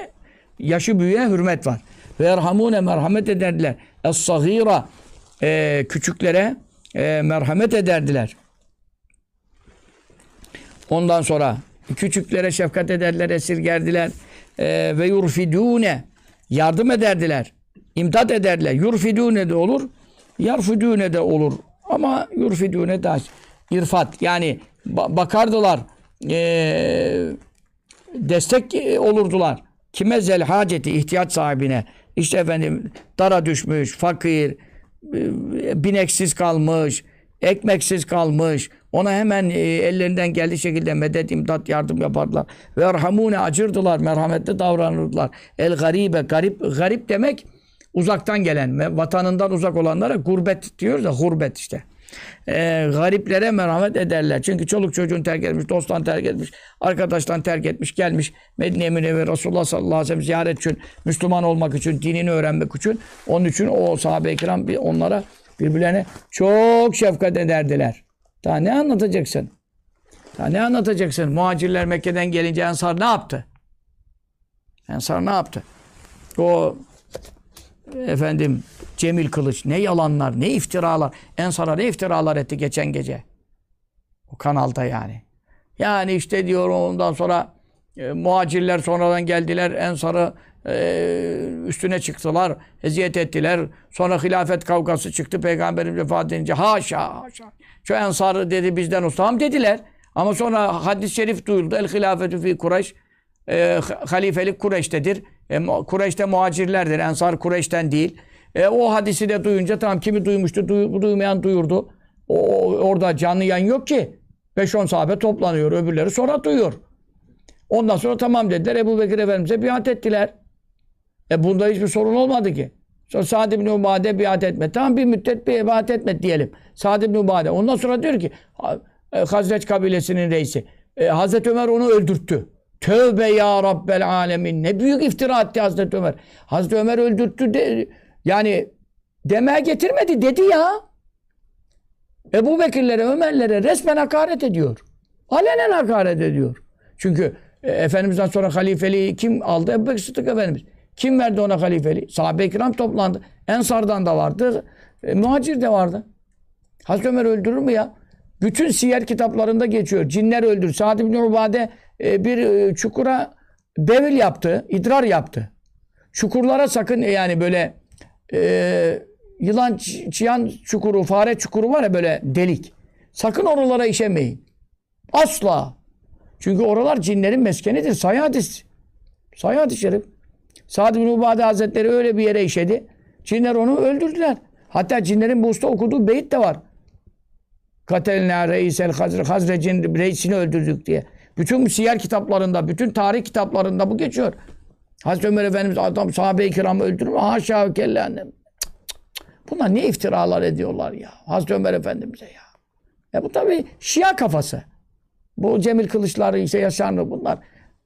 yaşı büyüğe hürmet var. Ve erhamune merhamet ederdiler. Es-sagira e, küçüklere e, merhamet ederdiler. Ondan sonra küçüklere şefkat ederdiler, esirgerdiler. E, ve yurfidune yardım ederdiler. imdad ederdiler. Yurfidune de olur, yarfidune de olur. Ama yurfidune daha irfat yani ba- bakardılar e, destek olurdular. Kime zel haceti ihtiyaç sahibine işte efendim dara düşmüş, fakir, e, bineksiz kalmış, ekmeksiz kalmış. Ona hemen e, ellerinden geldiği şekilde medet, imdat, yardım yapardılar. Ve erhamune acırdılar, merhametli davranırdılar. El garibe, garip, garip demek uzaktan gelen, vatanından uzak olanlara gurbet diyoruz da gurbet işte e, gariplere merhamet ederler. Çünkü çoluk çocuğun terk etmiş, dosttan terk etmiş, arkadaştan terk etmiş, gelmiş Medine Münevver Resulullah sallallahu aleyhi ve sellem ziyaret için, Müslüman olmak için, dinini öğrenmek için. Onun için o sahabe-i kiram onlara birbirlerine çok şefkat ederdiler. Daha ne anlatacaksın? Daha ne anlatacaksın? Muhacirler Mekke'den gelince Ensar ne yaptı? Ensar ne yaptı? O efendim Cemil Kılıç ne yalanlar ne iftiralar Ensar'a ne iftiralar etti geçen gece o kanalda yani yani işte diyor ondan sonra e, muhacirler sonradan geldiler Ensar'ı e, üstüne çıktılar eziyet ettiler sonra hilafet kavgası çıktı peygamberimiz vefat edince haşa haşa şu Ensar'ı dedi bizden ustam dediler ama sonra hadis-i şerif duyuldu el hilafetü fi Kureyş e, halifelik Kureyş'tedir. E, Kureyş'te muhacirlerdir. Ensar Kureyş'ten değil. E, o hadisi de duyunca tamam kimi duymuştu, duy- duymayan duyurdu. O- orada canlı yayın yok ki. 5-10 sahabe toplanıyor. Öbürleri sonra duyuyor. Ondan sonra tamam dediler. Ebu Bekir Efendimiz'e biat ettiler. E bunda hiçbir sorun olmadı ki. Sonra Sa'd ibn Ubade biat etme. Tamam bir müddet bir biat etme diyelim. Sa'd ibn Ubade. Ondan sonra diyor ki e, Hazreç kabilesinin reisi. E, Hazreti Ömer onu öldürttü. Tövbe ya Rabbel alemin. Ne büyük iftira etti Hazreti Ömer. Hazreti Ömer öldürttü. De, yani demeye getirmedi dedi ya. Ebu Bekirlere, Ömerlere resmen hakaret ediyor. Alenen hakaret ediyor. Çünkü e, Efendimiz'den sonra halifeliği kim aldı? Ebu Bekir Sıddık Efendimiz. Kim verdi ona halifeliği? Sahabe-i kiram toplandı. Ensardan da vardı. E, muhacir de vardı. Hazreti Ömer öldürür mü ya? Bütün siyer kitaplarında geçiyor. Cinler öldür. Sa'd ibn Ubade e, bir e, çukura bevil yaptı, idrar yaptı. Çukurlara sakın e, yani böyle e, yılan çıyan çukuru, fare çukuru var ya böyle delik. Sakın oralara işemeyin. Asla. Çünkü oralar cinlerin meskenidir. Sayı hadis. Sayı hadis şerif. Sa'd bin Ubade Hazretleri öyle bir yere işedi. Cinler onu öldürdüler. Hatta cinlerin bu usta okuduğu beyit de var. Katelna reisel hazre, Hazrec'in reisini öldürdük diye. Bütün siyer kitaplarında, bütün tarih kitaplarında bu geçiyor. Hazreti Ömer Efendimiz adam sahabe-i kiramı öldürür? Haşa kelle. Bunlar ne iftiralar ediyorlar ya. Hazreti Ömer Efendimiz'e ya. E bu tabii Şia kafası. Bu Cemil Kılıçları, işte Yaşarlı bunlar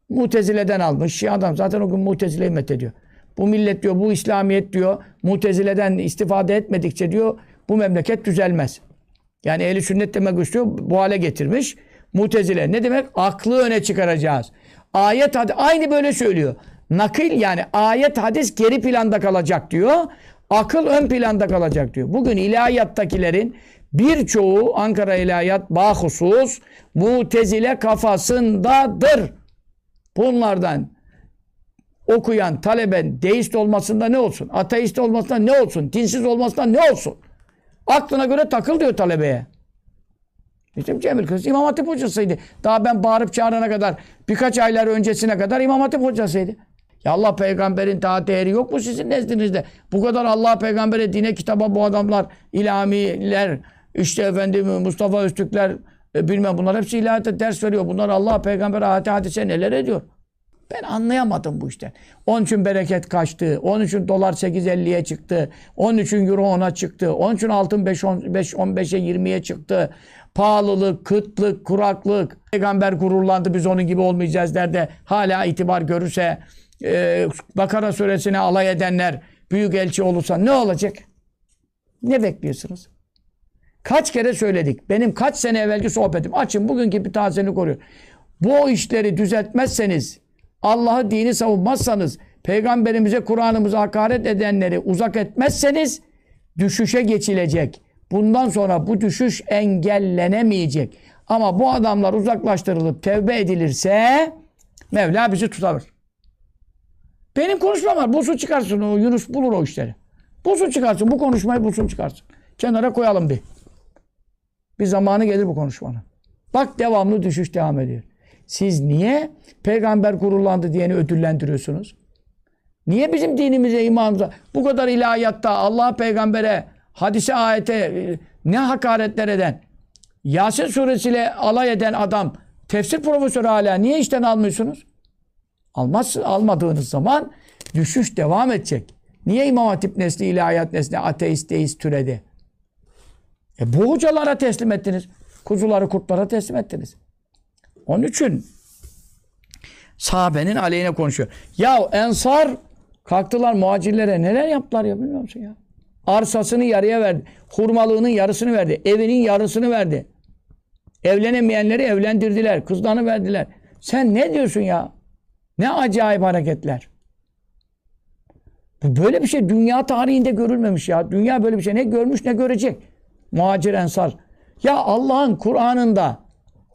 Mutezile'den almış. Şia'dan zaten o gün Mutezile'yi methediyor. Bu millet diyor, bu İslamiyet diyor, Mutezile'den istifade etmedikçe diyor, bu memleket düzelmez. Yani ehli sünnet demek istiyor, bu hale getirmiş. Mutezile ne demek? Aklı öne çıkaracağız. Ayet hadis aynı böyle söylüyor. Nakil yani ayet hadis geri planda kalacak diyor. Akıl ön planda kalacak diyor. Bugün ilahiyattakilerin birçoğu Ankara İlahiyat bahusus mutezile kafasındadır. Bunlardan okuyan taleben deist olmasında ne olsun? Ateist olmasında ne olsun? Dinsiz olmasında ne olsun? Aklına göre takıl diyor talebeye. İşte Cemil Kılıç İmam Hatip hocasıydı. Daha ben bağırıp çağırana kadar birkaç aylar öncesine kadar İmam Hatip hocasıydı. Ya Allah peygamberin daha değeri yok mu sizin nezdinizde? Bu kadar Allah peygambere, dine, kitaba bu adamlar, ilamiler, işte efendim Mustafa Öztürkler, e, bilmem bunlar hepsi ilahiyata ders veriyor. Bunlar Allah peygamber ayet hadise neler ediyor? Ben anlayamadım bu işten. Onun için bereket kaçtı. Onun için dolar 8.50'ye çıktı. Onun için euro 10'a çıktı. Onun için altın 5, 15, 15'e 20'ye çıktı. Pahalılık, kıtlık, kuraklık. Peygamber gururlandı biz onun gibi olmayacağız derdi. Hala itibar görürse e, Bakara suresine alay edenler büyük elçi olursa ne olacak? Ne bekliyorsunuz? Kaç kere söyledik. Benim kaç sene evvelki sohbetim. Açın bugünkü bir tazeni koruyor. Bu işleri düzeltmezseniz, Allah'ı dini savunmazsanız, peygamberimize, Kur'an'ımıza hakaret edenleri uzak etmezseniz düşüşe geçilecek. Bundan sonra bu düşüş engellenemeyecek. Ama bu adamlar uzaklaştırılıp tevbe edilirse Mevla bizi tutar. Benim konuşmam var. Bulsun çıkarsın. O Yunus bulur o işleri. Bulsun çıkarsın. Bu konuşmayı bulsun çıkarsın. Kenara koyalım bir. Bir zamanı gelir bu konuşmanın. Bak devamlı düşüş devam ediyor. Siz niye peygamber gururlandı diyeni ödüllendiriyorsunuz? Niye bizim dinimize, imanımıza bu kadar ilahiyatta Allah peygambere, hadise, ayete e, ne hakaretler eden, Yasin suresiyle alay eden adam tefsir profesörü hala niye işten almıyorsunuz? Almazsın, almadığınız zaman düşüş devam edecek. Niye İmam Hatip nesli, ilahiyat nesli, ateist, deist türedi? E bu hocalara teslim ettiniz. Kuzuları kurtlara teslim ettiniz. Onun için sahabenin aleyhine konuşuyor. Ya ensar kalktılar muhacirlere neler yaptılar ya bilmiyor musun ya? Arsasını yarıya verdi. Hurmalığının yarısını verdi. Evinin yarısını verdi. Evlenemeyenleri evlendirdiler. Kızlarını verdiler. Sen ne diyorsun ya? Ne acayip hareketler. Böyle bir şey dünya tarihinde görülmemiş ya. Dünya böyle bir şey ne görmüş ne görecek. Muhacir ensar. Ya Allah'ın Kur'an'ında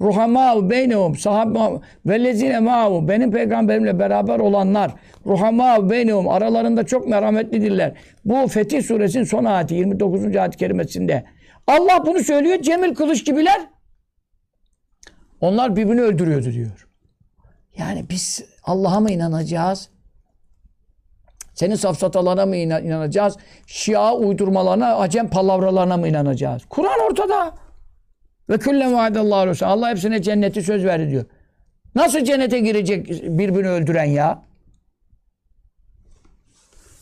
ruhamâ beynehum sahabe vellezine ma'hu benim peygamberimle beraber olanlar ruhamâ beynehum aralarında çok merhametlidirler. Bu Fetih suresinin son ayeti 29. ayet-i kerimesinde. Allah bunu söylüyor. Cemil Kılıç gibiler onlar birbirini öldürüyordu diyor. Yani biz Allah'a mı inanacağız? Senin safsatalarına mı inanacağız? Şia uydurmalarına, acem palavralarına mı inanacağız? Kur'an ortada. Ve küllen vaadallahu aleyhi Allah hepsine cenneti söz verdi diyor. Nasıl cennete girecek birbirini öldüren ya?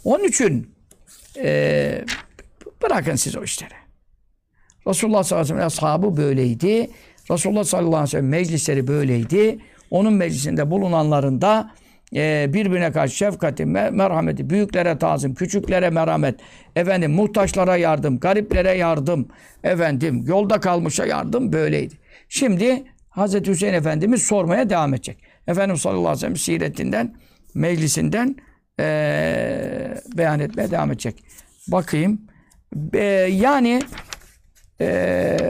Onun için e, bırakın siz o işleri. Resulullah sallallahu aleyhi ve sellem ashabı böyleydi. Resulullah sallallahu aleyhi ve sellem meclisleri böyleydi. Onun meclisinde bulunanların da e, birbirine karşı şefkati, merhameti, büyüklere tazim, küçüklere merhamet, efendim muhtaçlara yardım, gariplere yardım, efendim yolda kalmışa yardım böyleydi. Şimdi Hazreti Hüseyin Efendimiz sormaya devam edecek. Efendimiz sallallahu aleyhi ve sellem siretinden, meclisinden e, beyan etmeye devam edecek. Bakayım. E, yani e,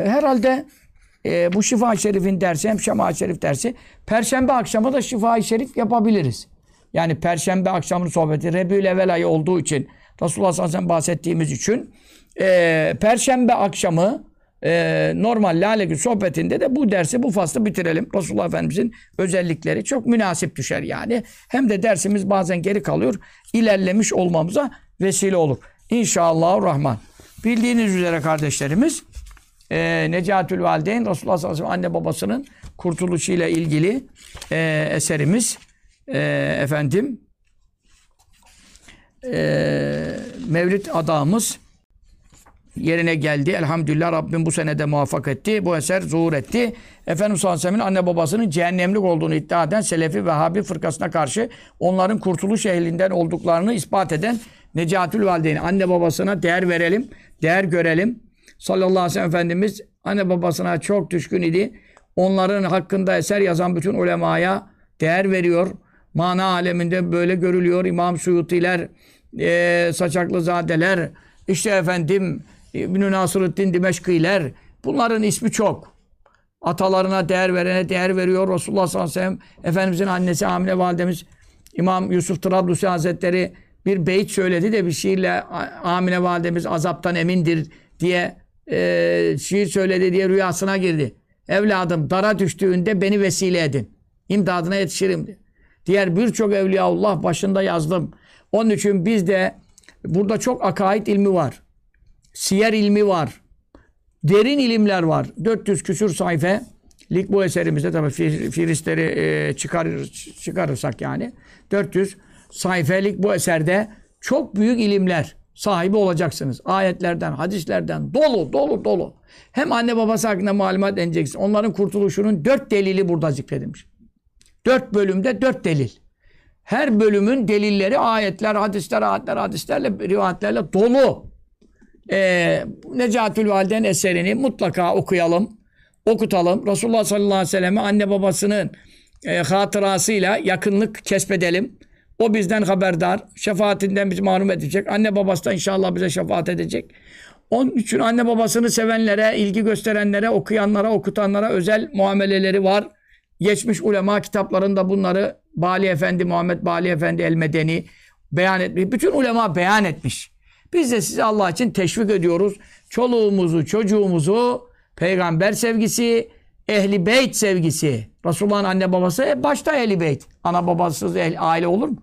herhalde e, bu Şifa-i Şerif'in dersi hem Şema-i Şerif dersi Perşembe akşamı da Şifa-i Şerif yapabiliriz. Yani Perşembe akşamının sohbeti Rebül Evvel ayı olduğu için Resulullah sallallahu bahsettiğimiz için e, Perşembe akşamı e, normal Lale Gül sohbetinde de bu dersi, bu faslı bitirelim. Resulullah Efendimizin özellikleri çok münasip düşer yani. Hem de dersimiz bazen geri kalıyor. ilerlemiş olmamıza vesile olur. İnşallah Rahman. Bildiğiniz üzere kardeşlerimiz e, Necatül Valideyn Resulullah sallallahu aleyhi ve sellem anne babasının kurtuluşuyla ilgili e, eserimiz e, efendim e, Mevlid adamız yerine geldi. Elhamdülillah Rabbim bu senede muvaffak etti. Bu eser zuhur etti. Efendimiz sallallahu aleyhi anne babasının cehennemlik olduğunu iddia eden Selefi Vehhabi fırkasına karşı onların kurtuluş ehlinden olduklarını ispat eden Necatül Valideyn. Anne babasına değer verelim, değer görelim. Sallallahu aleyhi ve sellem Efendimiz anne babasına çok düşkün idi. Onların hakkında eser yazan bütün ulemaya değer veriyor. Mana aleminde böyle görülüyor. İmam Suyutiler, e, Saçaklı Zadeler, işte efendim İbn-i Nasırıddin Dimeşkiler. Bunların ismi çok. Atalarına değer verene değer veriyor. Resulullah sallallahu aleyhi ve sellem Efendimizin annesi Amine validemiz İmam Yusuf Trablusi Hazretleri bir beyt söyledi de bir şiirle Amine validemiz azaptan emindir diye e, şiir söyledi diye rüyasına girdi. Evladım dara düştüğünde beni vesile edin. İmdadına yetişirim diye. Diğer birçok evliyaullah başında yazdım. Onun için biz de burada çok akaid ilmi var. Siyer ilmi var. Derin ilimler var. 400 küsür sayfa lik bu eserimizde tabii filistleri e, çıkarır, çıkarırsak yani 400 sayfelik bu eserde çok büyük ilimler sahibi olacaksınız. Ayetlerden, hadislerden dolu, dolu, dolu. Hem anne babası hakkında malumat edeceksin. Onların kurtuluşunun dört delili burada zikredilmiş. Dört bölümde dört delil. Her bölümün delilleri ayetler, hadisler, ayetler, hadislerle, rivayetlerle dolu. Ee, Necatül Validen eserini mutlaka okuyalım, okutalım. Resulullah sallallahu aleyhi ve sellem'e anne babasının e, hatırasıyla yakınlık kesbedelim. O bizden haberdar. Şefaatinden bizi malum edecek. Anne babası da inşallah bize şefaat edecek. Onun için anne babasını sevenlere, ilgi gösterenlere, okuyanlara, okutanlara özel muameleleri var. Geçmiş ulema kitaplarında bunları Bali Efendi, Muhammed Bali Efendi El-Medeni beyan etmiş. Bütün ulema beyan etmiş. Biz de sizi Allah için teşvik ediyoruz. Çoluğumuzu, çocuğumuzu peygamber sevgisi, ehli beyt sevgisi. Resulullah'ın anne babası e başta ehli beyt. Ana babasız ehli, aile olur mu?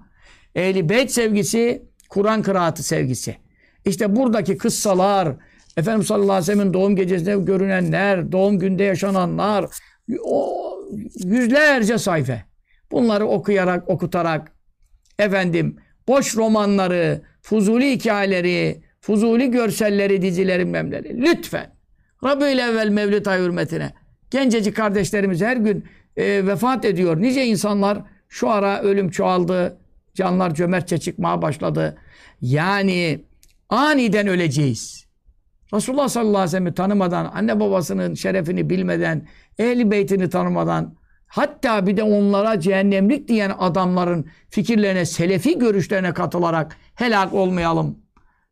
Ehli beyt sevgisi, Kur'an kıraatı sevgisi. İşte buradaki kıssalar, Efendimiz sallallahu aleyhi ve sellem'in doğum gecesinde görünenler, doğum günde yaşananlar, o yüzlerce sayfa. Bunları okuyarak, okutarak, efendim, boş romanları, fuzuli hikayeleri, fuzuli görselleri, dizileri, memleri. Lütfen. Rabi'ül evvel Mevlid ay hürmetine. Gencecik kardeşlerimiz her gün e, vefat ediyor. Nice insanlar şu ara ölüm çoğaldı. Canlar cömertçe çıkmaya başladı. Yani aniden öleceğiz. Resulullah sallallahu aleyhi ve sellem'i tanımadan, anne babasının şerefini bilmeden, ehli beytini tanımadan, hatta bir de onlara cehennemlik diyen adamların fikirlerine, selefi görüşlerine katılarak helak olmayalım.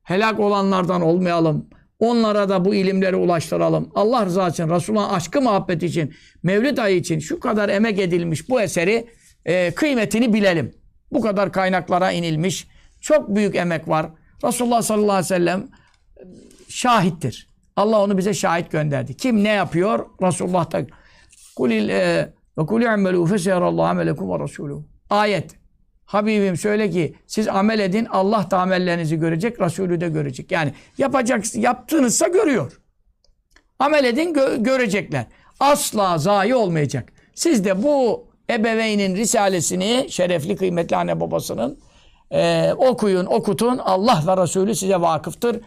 Helak olanlardan olmayalım. Onlara da bu ilimleri ulaştıralım. Allah rızası için, Resulullah'ın aşkı muhabbet için, Mevlid ayı için şu kadar emek edilmiş bu eseri e, kıymetini bilelim. Bu kadar kaynaklara inilmiş. Çok büyük emek var. Resulullah sallallahu aleyhi ve sellem şahittir. Allah onu bize şahit gönderdi. Kim ne yapıyor? Resulullah da kulil e, ve kul i'melu feseyarallahu amelekum ve resuluhu. Ayet. Habibim söyle ki siz amel edin Allah da amellerinizi görecek, Resulü de görecek. Yani yapacak, yaptığınızsa görüyor. Amel edin gö görecekler. Asla zayi olmayacak. Siz de bu ebeveynin risalesini, şerefli kıymetli anne babasının e, okuyun, okutun. Allah ve Resulü size vakıftır.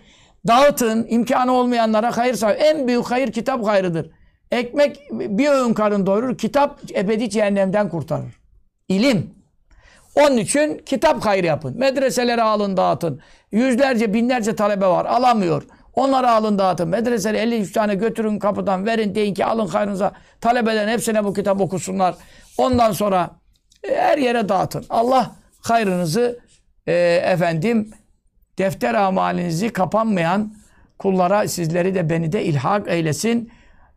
Dağıtın, imkanı olmayanlara hayır sağ. En büyük hayır kitap hayrıdır. Ekmek bir öğün karın doyurur, kitap ebedi cehennemden kurtarır. İlim. Onun için kitap hayrı yapın. Medreselere alın dağıtın. Yüzlerce, binlerce talebe var. Alamıyor. Onları alın dağıtın. Medreseli 53 tane götürün kapıdan verin deyin ki alın hayrınıza. Talebelerin hepsine bu kitap okusunlar. Ondan sonra e, her yere dağıtın. Allah hayrınızı e, efendim defter amalinizi kapanmayan kullara sizleri de beni de ilhak eylesin.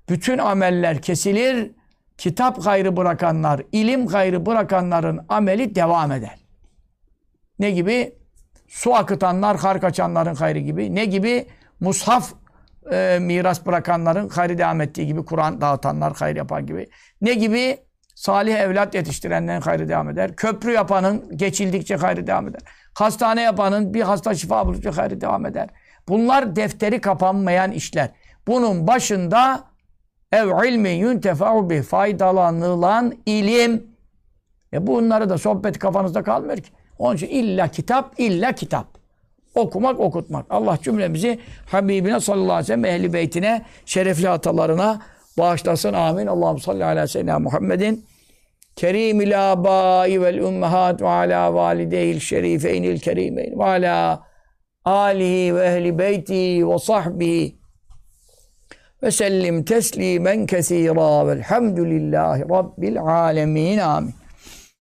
Bütün ameller kesilir. Kitap gayrı bırakanlar, ilim gayrı bırakanların ameli devam eder. Ne gibi? Su akıtanlar, kar kaçanların hayrı gibi. Ne gibi? Mushaf e, miras bırakanların hayrı devam ettiği gibi. Kur'an dağıtanlar hayır yapan gibi. Ne gibi? Salih evlat yetiştirenlerin hayrı devam eder. Köprü yapanın geçildikçe hayrı devam eder. Hastane yapanın bir hasta şifa buldukça hayrı devam eder. Bunlar defteri kapanmayan işler. Bunun başında ev ilmi yuntefa'u bi faydalanılan ilim. E bunları da sohbet kafanızda kalmıyor ki. Onun için illa kitap, illa kitap. Okumak, okutmak. Allah cümlemizi Habibine sallallahu aleyhi ve sellem ehli beytine, şerefli atalarına bağışlasın. Amin. Allah'ım salli ala seyyidina Muhammedin. Kerimil abai vel ummahat ve ala valideyil şerifeynil kerimeyn ve ala alihi ve ehli beyti ve sahbihi ve sellim teslimen